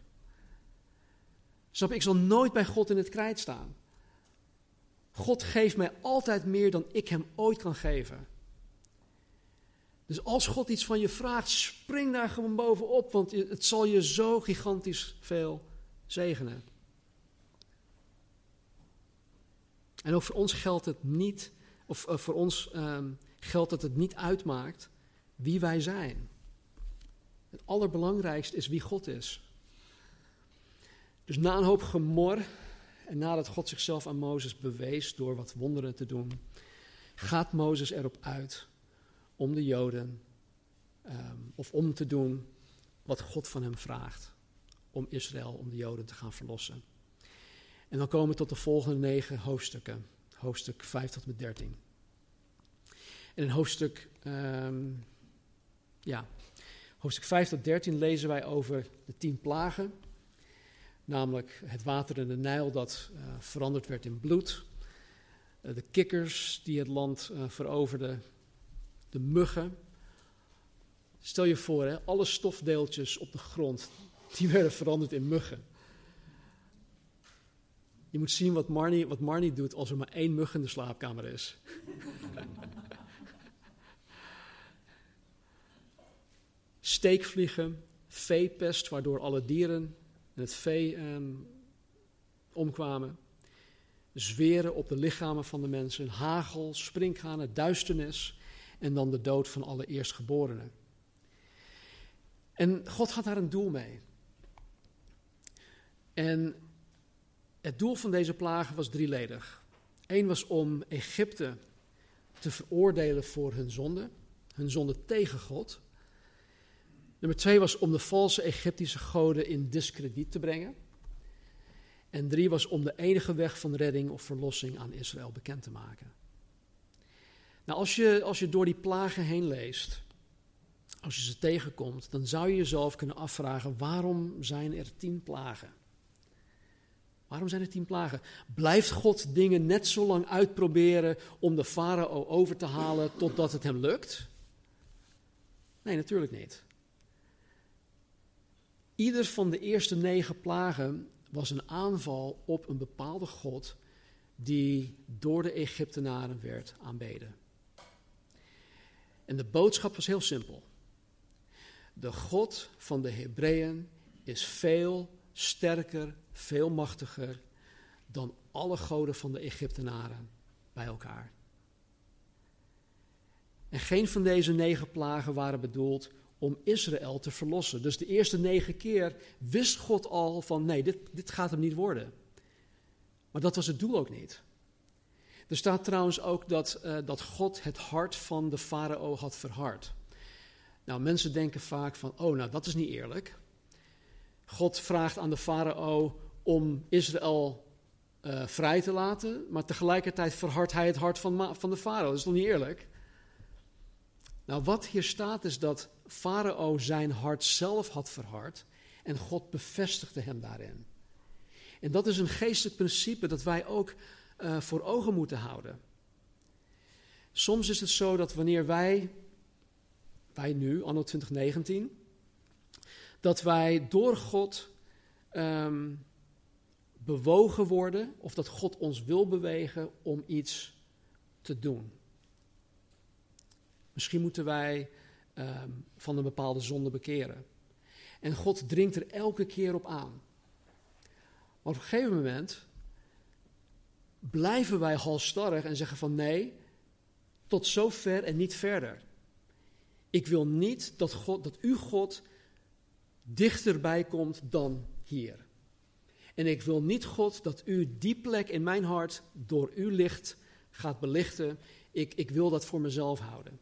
Snap ik zal nooit bij God in het krijt staan. God geeft mij altijd meer dan ik hem ooit kan geven. Dus als God iets van je vraagt, spring daar gewoon bovenop, want het zal je zo gigantisch veel zegenen. En ook voor ons geldt het niet, of uh, voor ons um, geldt dat het niet uitmaakt wie wij zijn. Het allerbelangrijkste is wie God is. Dus na een hoop gemor en nadat God zichzelf aan Mozes bewees door wat wonderen te doen, gaat Mozes erop uit om de Joden, um, of om te doen wat God van hem vraagt. Om Israël, om de Joden te gaan verlossen. En dan komen we tot de volgende negen hoofdstukken. Hoofdstuk 5 tot met 13. En in hoofdstuk, um, ja, hoofdstuk 5 tot 13 lezen wij over de tien plagen. Namelijk het water in de Nijl dat uh, veranderd werd in bloed. Uh, de kikkers die het land uh, veroverden de muggen. Stel je voor, hè, alle stofdeeltjes op de grond, die werden veranderd in muggen. Je moet zien wat Marnie, wat Marnie doet als er maar één mug in de slaapkamer is. Steekvliegen, veepest, waardoor alle dieren en het vee um, omkwamen. zweren op de lichamen van de mensen, hagel, sprinkhanen, duisternis en dan de dood van alle eerstgeborenen. En God had daar een doel mee. En het doel van deze plagen was drieledig. Eén was om Egypte te veroordelen voor hun zonde, hun zonde tegen God. Nummer twee was om de valse Egyptische goden in discrediet te brengen. En drie was om de enige weg van redding of verlossing aan Israël bekend te maken. Nou, als je, als je door die plagen heen leest, als je ze tegenkomt, dan zou je jezelf kunnen afvragen: waarom zijn er tien plagen? Waarom zijn er tien plagen? Blijft God dingen net zo lang uitproberen om de farao over te halen totdat het hem lukt? Nee, natuurlijk niet. Ieder van de eerste negen plagen was een aanval op een bepaalde God die door de Egyptenaren werd aanbeden. En de boodschap was heel simpel. De God van de Hebreeën is veel sterker, veel machtiger dan alle goden van de Egyptenaren bij elkaar. En geen van deze negen plagen waren bedoeld om Israël te verlossen. Dus de eerste negen keer wist God al van nee, dit, dit gaat hem niet worden. Maar dat was het doel ook niet. Er staat trouwens ook dat, uh, dat God het hart van de farao had verhard. Nou, mensen denken vaak van, oh nou, dat is niet eerlijk. God vraagt aan de farao om Israël uh, vrij te laten, maar tegelijkertijd verhardt hij het hart van, van de farao. Dat is toch niet eerlijk? Nou, wat hier staat is dat Farao zijn hart zelf had verhard en God bevestigde hem daarin. En dat is een geestelijk principe dat wij ook uh, voor ogen moeten houden. Soms is het zo dat wanneer wij, wij nu, anno 2019, dat wij door God um, bewogen worden, of dat God ons wil bewegen om iets te doen. Misschien moeten wij um, van een bepaalde zonde bekeren. En God dringt er elke keer op aan. Maar op een gegeven moment blijven wij halstarrig en zeggen van nee, tot zover en niet verder. Ik wil niet dat, God, dat u God dichterbij komt dan hier. En ik wil niet, God, dat u die plek in mijn hart door uw licht gaat belichten. Ik, ik wil dat voor mezelf houden.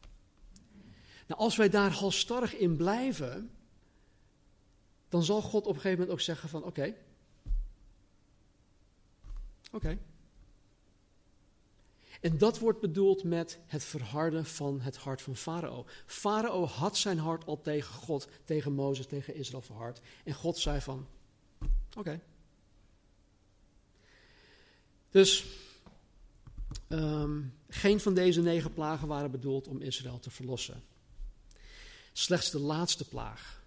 Nou, als wij daar halstarrig in blijven, dan zal God op een gegeven moment ook zeggen van oké, oké. En dat wordt bedoeld met het verharden van het hart van Farao. Farao had zijn hart al tegen God, tegen Mozes, tegen Israël verhard. En God zei van, oké. Dus um, geen van deze negen plagen waren bedoeld om Israël te verlossen. Slechts de laatste plaag.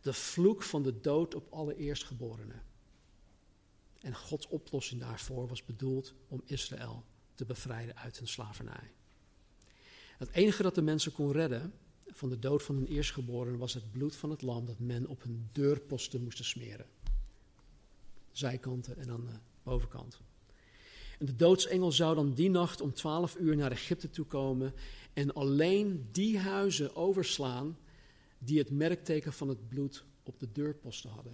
De vloek van de dood op alle eerstgeborenen. En Gods oplossing daarvoor was bedoeld om Israël te bevrijden uit hun slavernij. Het enige dat de mensen kon redden van de dood van hun eerstgeborenen was het bloed van het lam dat men op hun deurposten moest smeren. Zijkanten en aan de bovenkant. En de doodsengel zou dan die nacht om twaalf uur naar Egypte toe komen en alleen die huizen overslaan die het merkteken van het bloed op de deurposten hadden.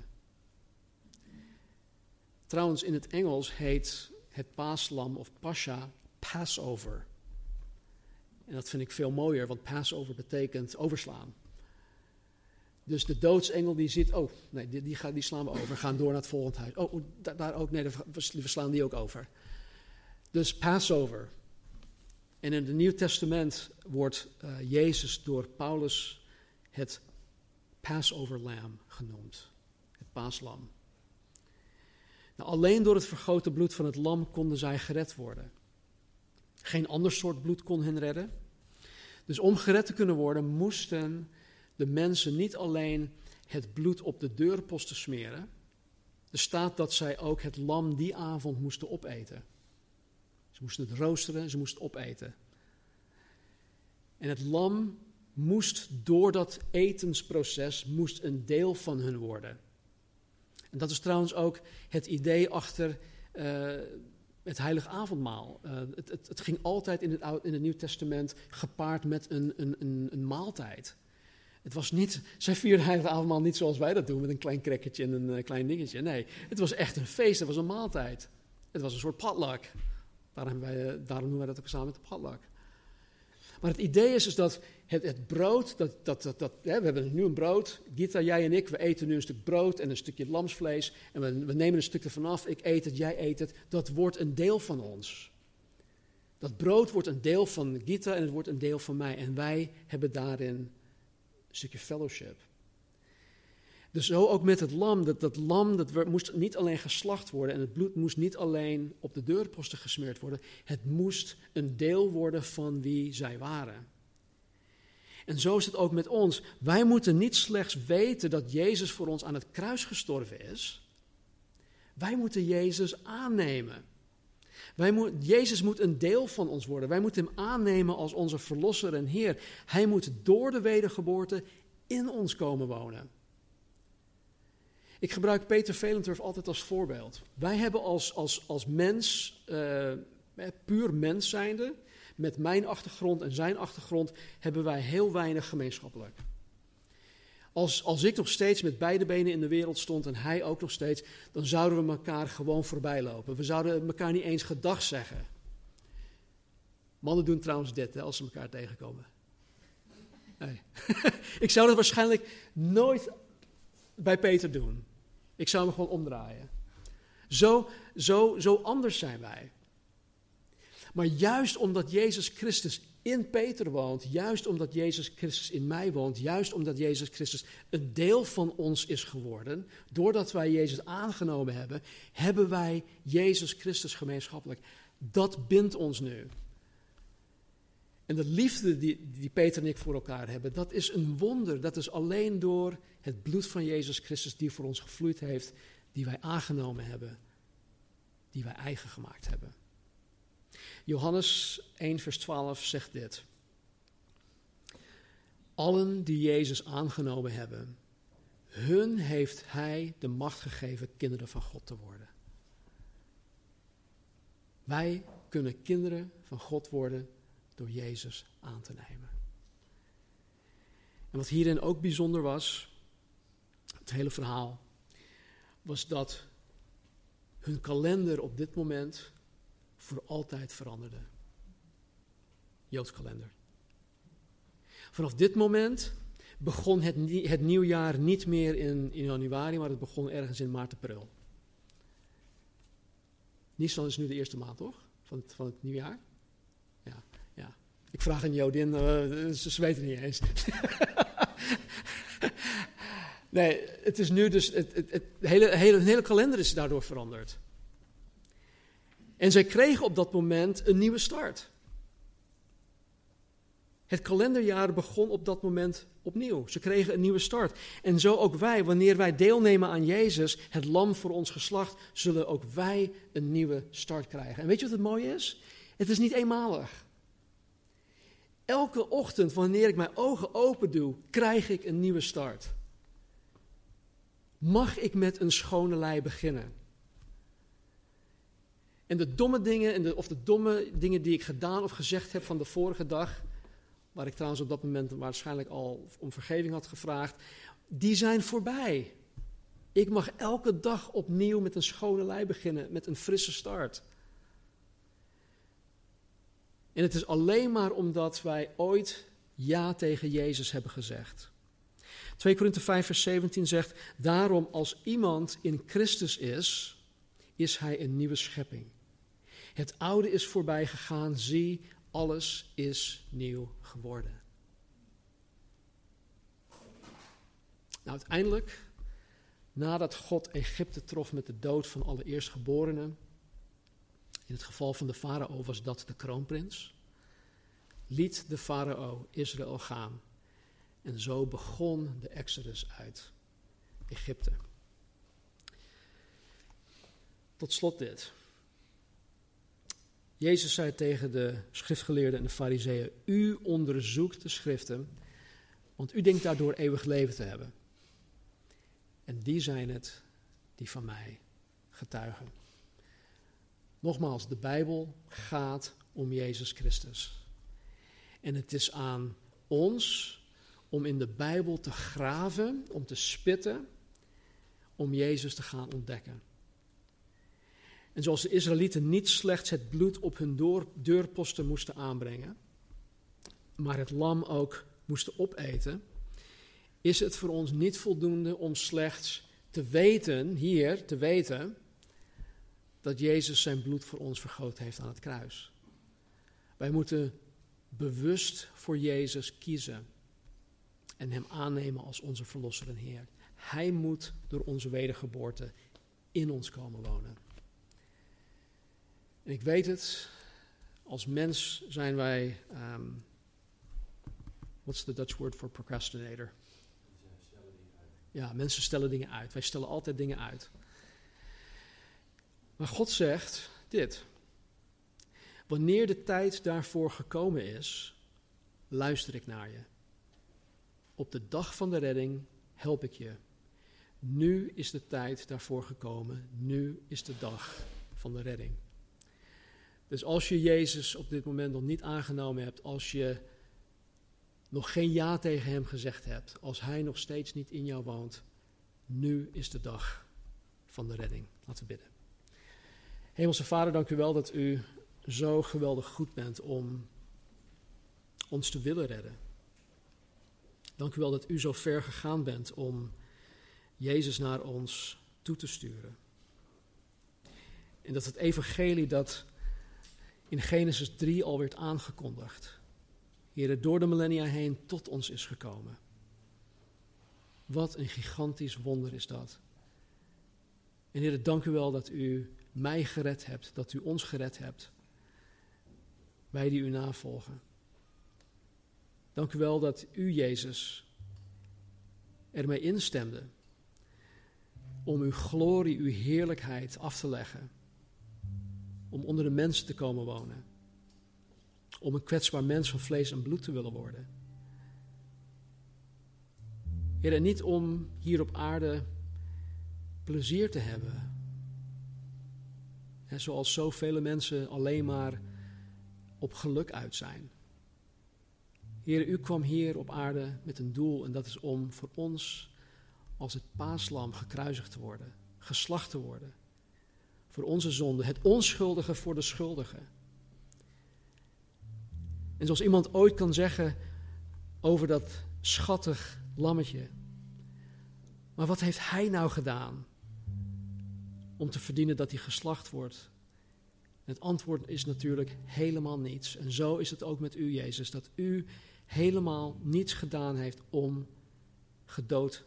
Trouwens, in het Engels heet het paaslam of pascha Passover. En dat vind ik veel mooier, want Passover betekent overslaan. Dus de doodsengel die ziet, oh, nee, die, die, gaan, die slaan we over, gaan door naar het volgende huis. Oh, daar, daar ook, nee, we slaan die ook over. Dus Passover. En in het Nieuw Testament wordt uh, Jezus door Paulus het Passover Lamb genoemd. Het paaslam. Nou, alleen door het vergoten bloed van het lam konden zij gered worden. Geen ander soort bloed kon hen redden. Dus om gered te kunnen worden, moesten de mensen niet alleen het bloed op de deurposten smeren. Er staat dat zij ook het lam die avond moesten opeten. Moesten het roosteren, ze moesten opeten. En het lam moest door dat etensproces moest een deel van hun worden. En dat is trouwens ook het idee achter uh, Het heilige avondmaal. Uh, het, het, het, ging altijd in het, in het Nieuw Testament gepaard met een, een, een, een maaltijd. Het was niet, zij vierden heilige avondmaal niet zoals wij dat doen, met een klein krekketje en een uh, klein dingetje. Nee, het was echt een feest, het was een maaltijd. Het was een soort potluck. Daarom, wij, noemen wij dat ook samen de potluck. Maar het idee is dus dat het, het brood, dat, dat, dat hè, we hebben nu een brood, Gita, jij en ik, we eten nu een stuk brood en een stukje lamsvlees. En we, we nemen een stuk ervan af, ik eet het, jij eet het. Dat wordt een deel van ons. Dat brood wordt een deel van Gita en het wordt een deel van mij. En wij hebben daarin een stukje fellowship. Dus zo ook met het lam. Dat, dat lam dat moest niet alleen geslacht worden en het bloed moest niet alleen op de deurposten gesmeerd worden. Het moest een deel worden van wie zij waren. En zo is het ook met ons. Wij moeten niet slechts weten dat Jezus voor ons aan het kruis gestorven is. Wij moeten Jezus aannemen. Wij moet, Jezus moet een deel van ons worden. Wij moeten Hem aannemen als onze Verlosser en Heer. Hij moet door de wedergeboorte in ons komen wonen. Ik gebruik Peter Velenturf altijd als voorbeeld. Wij hebben als, als, als mens, uh, puur mens zijnde, met mijn achtergrond en zijn achtergrond, hebben wij heel weinig gemeenschappelijk. Als, als ik nog steeds met beide benen in de wereld stond en hij ook nog steeds, dan zouden we elkaar gewoon voorbij lopen. We zouden elkaar niet eens gedag zeggen. Mannen doen trouwens dit hè, als ze elkaar tegenkomen. Nee. ik zou dat waarschijnlijk nooit bij Peter doen. Ik zou me gewoon omdraaien. Zo, zo, zo anders zijn wij. Maar juist omdat Jezus Christus in Peter woont, juist omdat Jezus Christus in mij woont, juist omdat Jezus Christus een deel van ons is geworden, doordat wij Jezus aangenomen hebben, hebben wij Jezus Christus gemeenschappelijk. Dat bindt ons nu. En de liefde die, die Peter en ik voor elkaar hebben, dat is een wonder. Dat is alleen door het bloed van Jezus Christus die voor ons gevloeid heeft, die wij aangenomen hebben, die wij eigen gemaakt hebben. Johannes 1, vers 12 zegt dit. Allen die Jezus aangenomen hebben, hun heeft Hij de macht gegeven kinderen van God te worden. Wij kunnen kinderen van God worden door Jezus aan te nemen. En wat hierin ook bijzonder was, het hele verhaal, was dat hun kalender op dit moment voor altijd veranderde. Joods kalender. Vanaf dit moment begon het, het nieuwjaar niet meer in, in januari, maar het begon ergens in maart, april. Nisan is nu de eerste maand, toch? Van het, van het nieuwjaar? Ja, ja. Ik vraag een Jodin, uh, ze weten niet eens. nee, het is nu dus, het, het, het, hele, hele, hele kalender is daardoor veranderd. En zij kregen op dat moment een nieuwe start. Het kalenderjaar begon op dat moment opnieuw. Ze kregen een nieuwe start. En zo ook wij, wanneer wij deelnemen aan Jezus, het lam voor ons geslacht, zullen ook wij een nieuwe start krijgen. En weet je wat het mooie is? Het is niet eenmalig. Elke ochtend, wanneer ik mijn ogen open doe, krijg ik een nieuwe start. Mag ik met een schone lei beginnen? En de domme dingen, en de, of de domme dingen die ik gedaan of gezegd heb van de vorige dag, waar ik trouwens op dat moment waarschijnlijk al om vergeving had gevraagd, die zijn voorbij. Ik mag elke dag opnieuw met een schone lei beginnen, met een frisse start. En het is alleen maar omdat wij ooit ja tegen Jezus hebben gezegd. 2 Korinthe 5 vers 17 zegt, daarom als iemand in Christus is, is hij een nieuwe schepping. Het oude is voorbij gegaan, zie, alles is nieuw geworden. Nou, uiteindelijk, nadat God Egypte trof met de dood van alle eerstgeborenen, in het geval van de farao was dat de kroonprins, liet de farao Israël gaan. En zo begon de exodus uit Egypte. Tot slot dit. Jezus zei tegen de schriftgeleerden en de fariseeën, u onderzoekt de schriften, want u denkt daardoor eeuwig leven te hebben. En die zijn het die van mij getuigen. Nogmaals, de Bijbel gaat om Jezus Christus. En het is aan ons om in de Bijbel te graven, om te spitten, om Jezus te gaan ontdekken. En zoals de Israëlieten niet slechts het bloed op hun deurposten moesten aanbrengen, maar het lam ook moesten opeten, is het voor ons niet voldoende om slechts te weten, hier te weten, dat Jezus zijn bloed voor ons vergoten heeft aan het kruis. Wij moeten bewust voor Jezus kiezen en Hem aannemen als onze Verlosser en Heer. Hij moet door onze wedergeboorte in ons komen wonen. En ik weet het, als mens zijn wij, um, what's the Dutch word for procrastinator? Ja, mensen stellen dingen uit. Wij stellen altijd dingen uit. Maar God zegt dit. Wanneer de tijd daarvoor gekomen is, luister ik naar je. Op de dag van de redding help ik je. Nu is de tijd daarvoor gekomen. Nu is de dag van de redding. Dus als je Jezus op dit moment nog niet aangenomen hebt, als je nog geen ja tegen Hem gezegd hebt, als Hij nog steeds niet in jou woont, nu is de dag van de redding. Laten we bidden. Hemelse Vader, dank u wel dat u zo geweldig goed bent om ons te willen redden. Dank u wel dat u zo ver gegaan bent om Jezus naar ons toe te sturen. En dat het evangelie dat in Genesis 3 al werd aangekondigd, Heer, door de millennia heen tot ons is gekomen. Wat een gigantisch wonder is dat. En Heer, dank u wel dat u mij gered hebt, dat u ons gered hebt. Wij die u navolgen. Dank u wel dat u, Jezus, ermee instemde om uw glorie, uw heerlijkheid af te leggen. Om onder de mensen te komen wonen. Om een kwetsbaar mens van vlees en bloed te willen worden. En niet om hier op aarde plezier te hebben. zoals zoveel mensen alleen maar op geluk uit zijn. Heer, u kwam hier op aarde met een doel en dat is om voor ons als het paaslam gekruisigd te worden, geslacht te worden. Voor onze zonde, het onschuldige voor de schuldige. En zoals iemand ooit kan zeggen over dat schattig lammetje. Maar wat heeft hij nou gedaan om te verdienen dat hij geslacht wordt? het antwoord is natuurlijk helemaal niets. En zo is het ook met u, Jezus, dat u helemaal niets gedaan heeft om gedood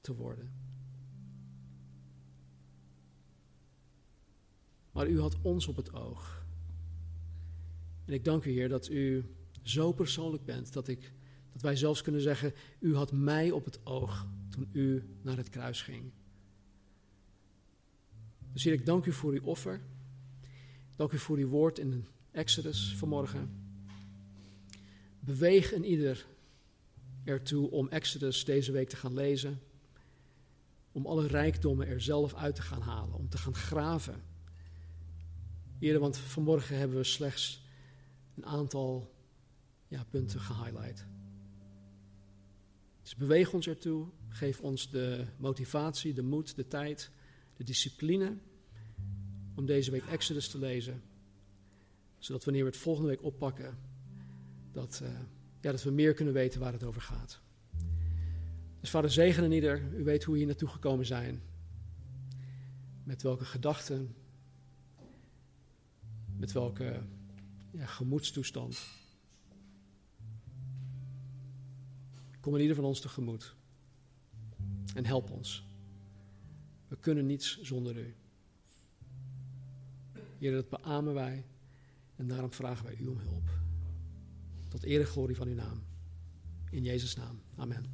te worden. Maar u had ons op het oog. En ik dank u, Heer, dat u zo persoonlijk bent dat, ik, dat wij zelfs kunnen zeggen: U had mij op het oog toen u naar het kruis ging. Dus Heer, ik dank u voor uw offer. Dank u voor uw woord in Exodus vanmorgen. Beweeg een ieder ertoe om Exodus deze week te gaan lezen. Om alle rijkdommen er zelf uit te gaan halen, om te gaan graven. Eerder, want vanmorgen hebben we slechts een aantal ja, punten gehighlight. Dus beweeg ons ertoe, geef ons de motivatie, de moed, de tijd, de discipline om deze week Exodus te lezen. Zodat wanneer we het volgende week oppakken, dat, uh, ja, dat we meer kunnen weten waar het over gaat. Dus vader, zegen en ieder. U weet hoe we hier naartoe gekomen zijn. Met welke gedachten. Met welke ja, gemoedstoestand. Kom in ieder van ons tegemoet. En help ons. We kunnen niets zonder u. Heer, dat beamen wij. En daarom vragen wij u om hulp. Tot eer glorie van uw naam. In Jezus' naam. Amen.